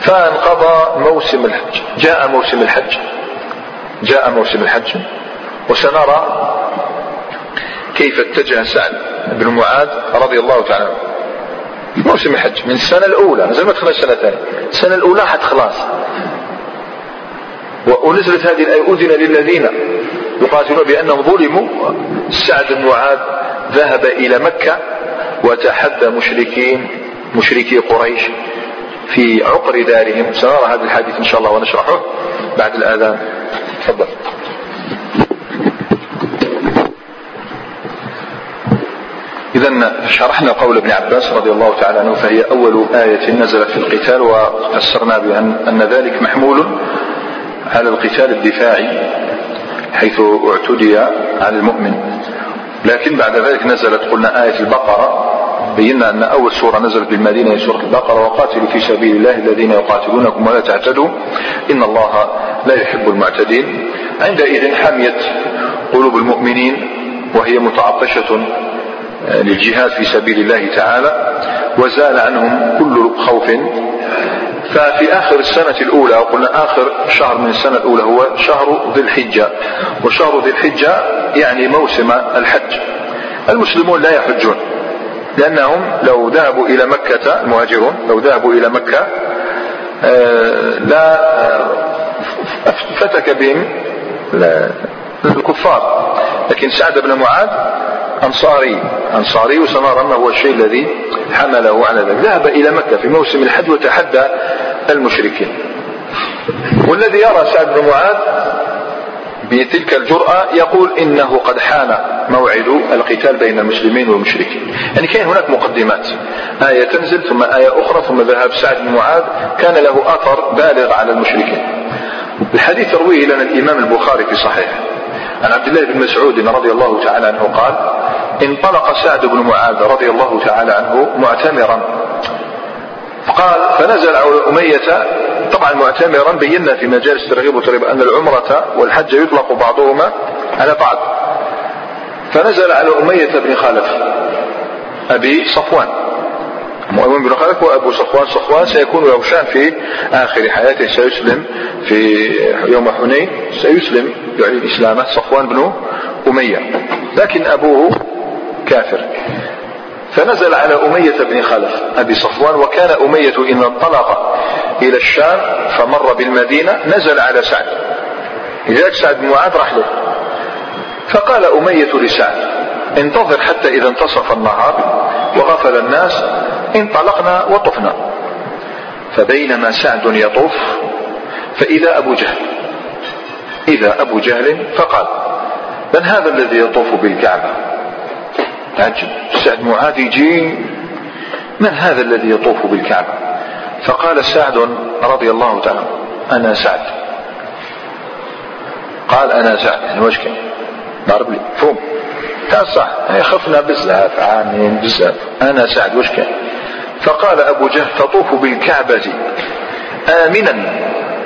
فانقضى موسم الحج. جاء موسم الحج. جاء موسم الحج. وسنرى كيف اتجه سعد بن معاذ رضي الله تعالى عنه. موسم الحج من السنة الأولى. زي ما دخلنا السنة الثانية السنة الأولى حد خلاص ونزلت هذه الآية أذن للذين يقاتلون بأنهم ظلموا سعد بن معاذ ذهب إلى مكة وتحدى مشركين مشركي قريش في عقر دارهم. سنرى هذا الحديث إن شاء الله ونشرحه بعد الآذان. تفضل. إذا شرحنا قول ابن عباس رضي الله تعالى عنه فهي أول آية نزلت في القتال وفسرنا بأن أن ذلك محمول على القتال الدفاعي حيث اعتدي على المؤمن. لكن بعد ذلك نزلت قلنا آية البقرة بينا أن أول سورة نزلت بالمدينة هي سورة البقرة وقاتلوا في سبيل الله الذين يقاتلونكم ولا تعتدوا. إن الله لا يحب المعتدين. عندئذ حميت قلوب المؤمنين وهي متعطشة للجهاد في سبيل الله تعالى وزال عنهم كل خوف. ففي آخر السنة الأولى قلنا آخر شهر من السنة الأولى هو شهر ذي الحجة. وشهر ذي الحجة يعني موسم الحج. المسلمون لا يحجون لأنهم لو ذهبوا إلى مكة المهاجرون لو ذهبوا إلى مكة آه، لا فتك بهم الكفار. لكن سعد بن معاذ أنصاري. أنصاري وسنرى أنه هو الشيء الذي حمله على ذلك. ذهب إلى مكة في موسم الحج وتحدى المشركين. والذي يرى سعد بن معاذ بتلك الجرأة يقول إنه قد حان موعد القتال بين المسلمين والمشركين. يعني كان هناك مقدمات. آية تنزل ثم آية أخرى ثم ذهاب سعد بن معاذ. كان له أثر بالغ على المشركين. الحديث يرويه لنا الإمام البخاري في صحيحه. عن عبد الله بن مسعود رضي الله تعالى عنه قال انطلق سعد بن معاذ رضي الله تعالى عنه معتمرا. قال فنزل على أمية طبعا معتمرا بينا في مجالس الترغيب والترهيب أن العمرة والحج يطلق بعضهما على بعض. فنزل على أمية بن خلف أبي صفوان. مؤمن بن خلف وأبو صفوان. صفوان سيكون له شأن في آخر حياته سيسلم في يوم حنين سيسلم يعلن إسلامه. صفوان بن أمية. لكن أبوه كافر. فنزل على أمية بن خلف أبي صفوان وكان أمية إن انطلق إلى الشام فمر بالمدينة نزل على سعد. لذلك سعد بن معاذ راح له. فقال أمية لسعد انتظر حتى إذا انتصف النهار وغفل الناس انطلقنا وطفنا. فبينما سعد يطوف فإذا أبو جهل إذا أبو جهل فقال من هذا الذي يطوف بالكعبة؟ تعجب. سعد معاذ يجي من هذا الذي يطوف بالكعبة؟ فقال سعد رضي الله تعالى أنا سعد. قال أنا سعد. يعني وش كان؟ ضرب لي. فهم كان صح. يعني خفنا بزاف عامين بزاف. أنا سعد. وش كان؟ فقال أبو جهل تطوف بالكعبة آمنا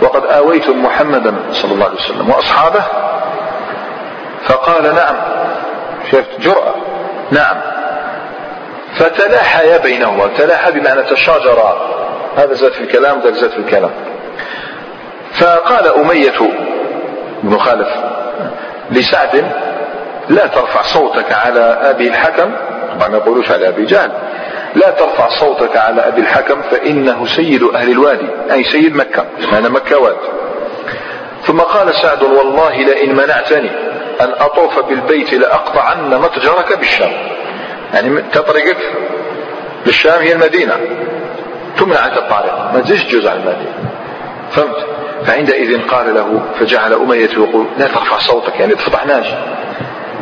وقد آويتم محمدا صلى الله عليه وسلم وأصحابه؟ فقال نعم. شفت جرأة. نعم. فتلاحيا بينهما تلاحى بمعنى تشاجرا هذا زاد في الكلام وذاك زاد في الكلام. فقال أمية بن خالف لسعد لا ترفع صوتك على أبي الحكم. طبعا ما يقولوش على أبي جهل. لا ترفع صوتك على أبي الحكم فإنه سيد أهل الوادي أي سيد مكة أنا مكة واد ثم قال سعد والله لئن منعتني أن أطوف بالبيت لأقطعن متجرك بالشام. يعني تطرقك للشام هي المدينة. تمنع الطريق ما تزيش جزء عن المدينة. فهمت؟ فعندئذ قال له فجعل أمية يقول لا ترفع صوتك يعني تفضحناش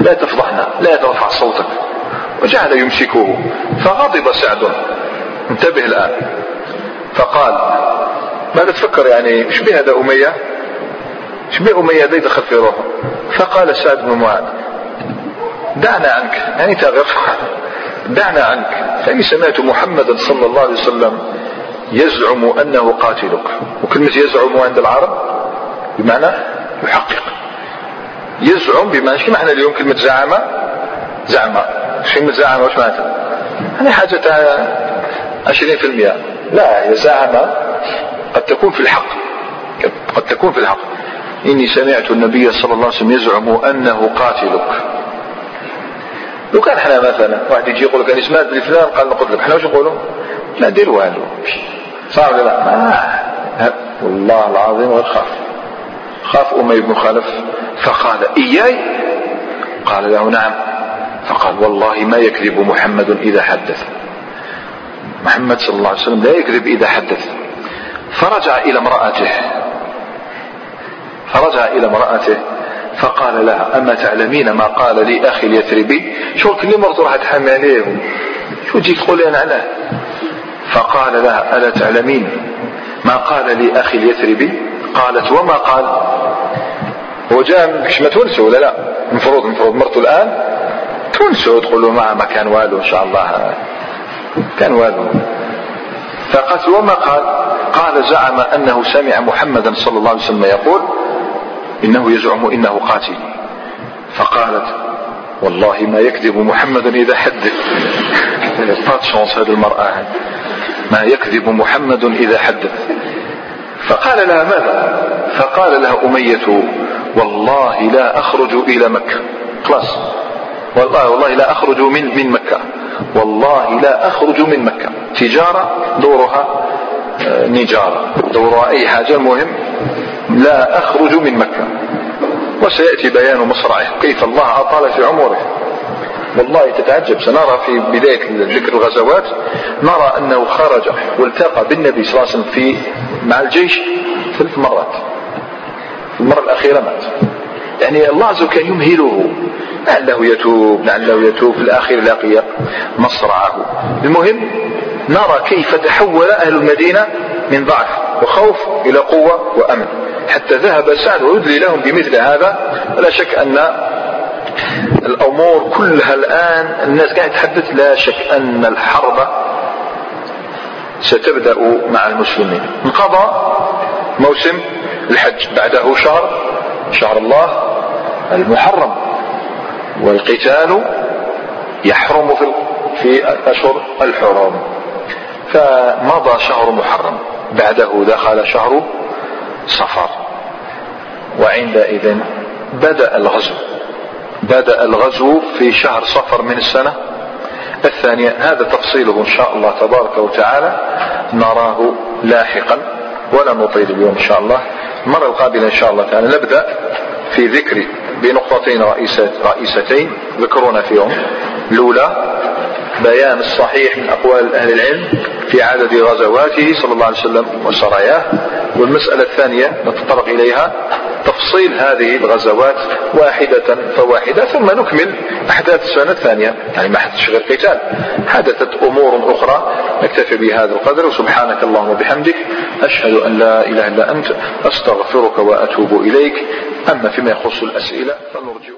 لا تفضحنا لا ترفع صوتك. وجعل يمسكه. فغضب سعد. انتبه الآن. فقال ماذا تفكر يعني؟ إيش به هذا أمية؟ إيش به أمية هذا يدخل في روحه؟ فقال سعد بن معاذ دعنا عنك. يعني تغير. دعنا عنك. فإني سمعت محمدا صلى الله عليه وسلم يزعم أنه قاتلك. وكلمة يزعم عند العرب؟ بمعنى يحقق. يزعم بمعنى شو معنى اليوم كلمة زعم؟ زعم. كلمة زعم وش عشرين في المئة لا هي زعم قد تكون في الحق. قد تكون في الحق. إني سمعت النبي صلى الله عليه وسلم يزعم أنه قاتلك. لو كان إحنا مثلا واحد يجي يقول لك أنا سمعت بفلان قال نقول لك إحنا وش نقولوا؟ لا دير والو. صار ولا لا؟ والله العظيم غير خاف. خاف أمي بن خلف. فقال إياي؟ قال له نعم. فقال والله ما يكذب محمد إذا حدث. محمد صلى الله عليه وسلم لا يكذب إذا حدث. فرجع إلى امرأته. فرجع إلى امرأته فقال لها أما تعلمين ما قال لي أخي اليثربي؟ شو كل مرة راح تحمي عليه شو تجي تقولين عنه فقال لها ألا تعلمين ما قال لي أخي اليثربي؟ قالت وما قال؟ هو جاء مش ما تونسه ولا لا؟ المفروض المفروض مرته الآن. تونسه تقول له ما كان والو إن شاء الله. كان والو. فقالت وما قال قال زعم أنه سمع محمدا صلى الله عليه وسلم يقول إنه يزعم إنه قاتل. فقالت والله ما يكذب محمد إذا حدث بات شانس هذه المرأة. ما يكذب محمد إذا حدث فقال لها ماذا؟ فقال لها أمية والله لا أخرج إلى مكة. خلاص. والله والله لا أخرج من من مكة. والله لا أخرج من مكة. تجارة دورها آه، نجارة. دورها أي حاجة المهم لا أخرج من مكة. وسيأتي بيان مصرعه. كيف الله أطال في عمره. والله تتعجب. سنرى في بداية ذكر الغزوات نرى أنه خرج والتقى بالنبي صلى الله عليه وسلم في مع الجيش ثلاث مرات. المرة الأخيرة مات. يعني الله عز وجل يمهله. لعله يتوب لعله يتوب في الأخير لقي مصرعه. المهم نرى كيف تحول أهل المدينة من ضعف وخوف إلى قوة وأمن. حتى ذهب سعد ويدلي لهم بمثل هذا. ولا شك أن الأمور كلها الآن الناس قاعد تحدث لا شك أن الحرب ستبدأ مع المسلمين. انقضى موسم الحج بعده شهر شهر الله المحرم. والقتال يحرم في في أشهر الحرم. فمضى شهر محرم. بعده دخل شهر صفر. وعندئذ بدأ الغزو. بدأ الغزو في شهر صفر من السنة الثانية. هذا تفصيله إن شاء الله تبارك وتعالى. نراه لاحقا ولا نطيل اليوم إن شاء الله. المرة القابلة إن شاء الله تعالى. نبدأ في ذكر بنقطتين رئيستين ذكرونا فيهم. الأولى بيان الصحيح من أقوال أهل العلم في عدد غزواته صلى الله عليه وسلم وسراياه. والمسألة الثانية نتطرق إليها. تفصيل هذه الغزوات واحدة فواحدة ثم نكمل أحداث السنة الثانية يعني ما حدثش غير قتال. حدثت أمور أخرى نكتفي بهذا القدر وسبحانك اللهم وبحمدك أشهد أن لا إله إلا أنت أستغفرك وأتوب إليك. أما فيما يخص الأسئلة فنرجو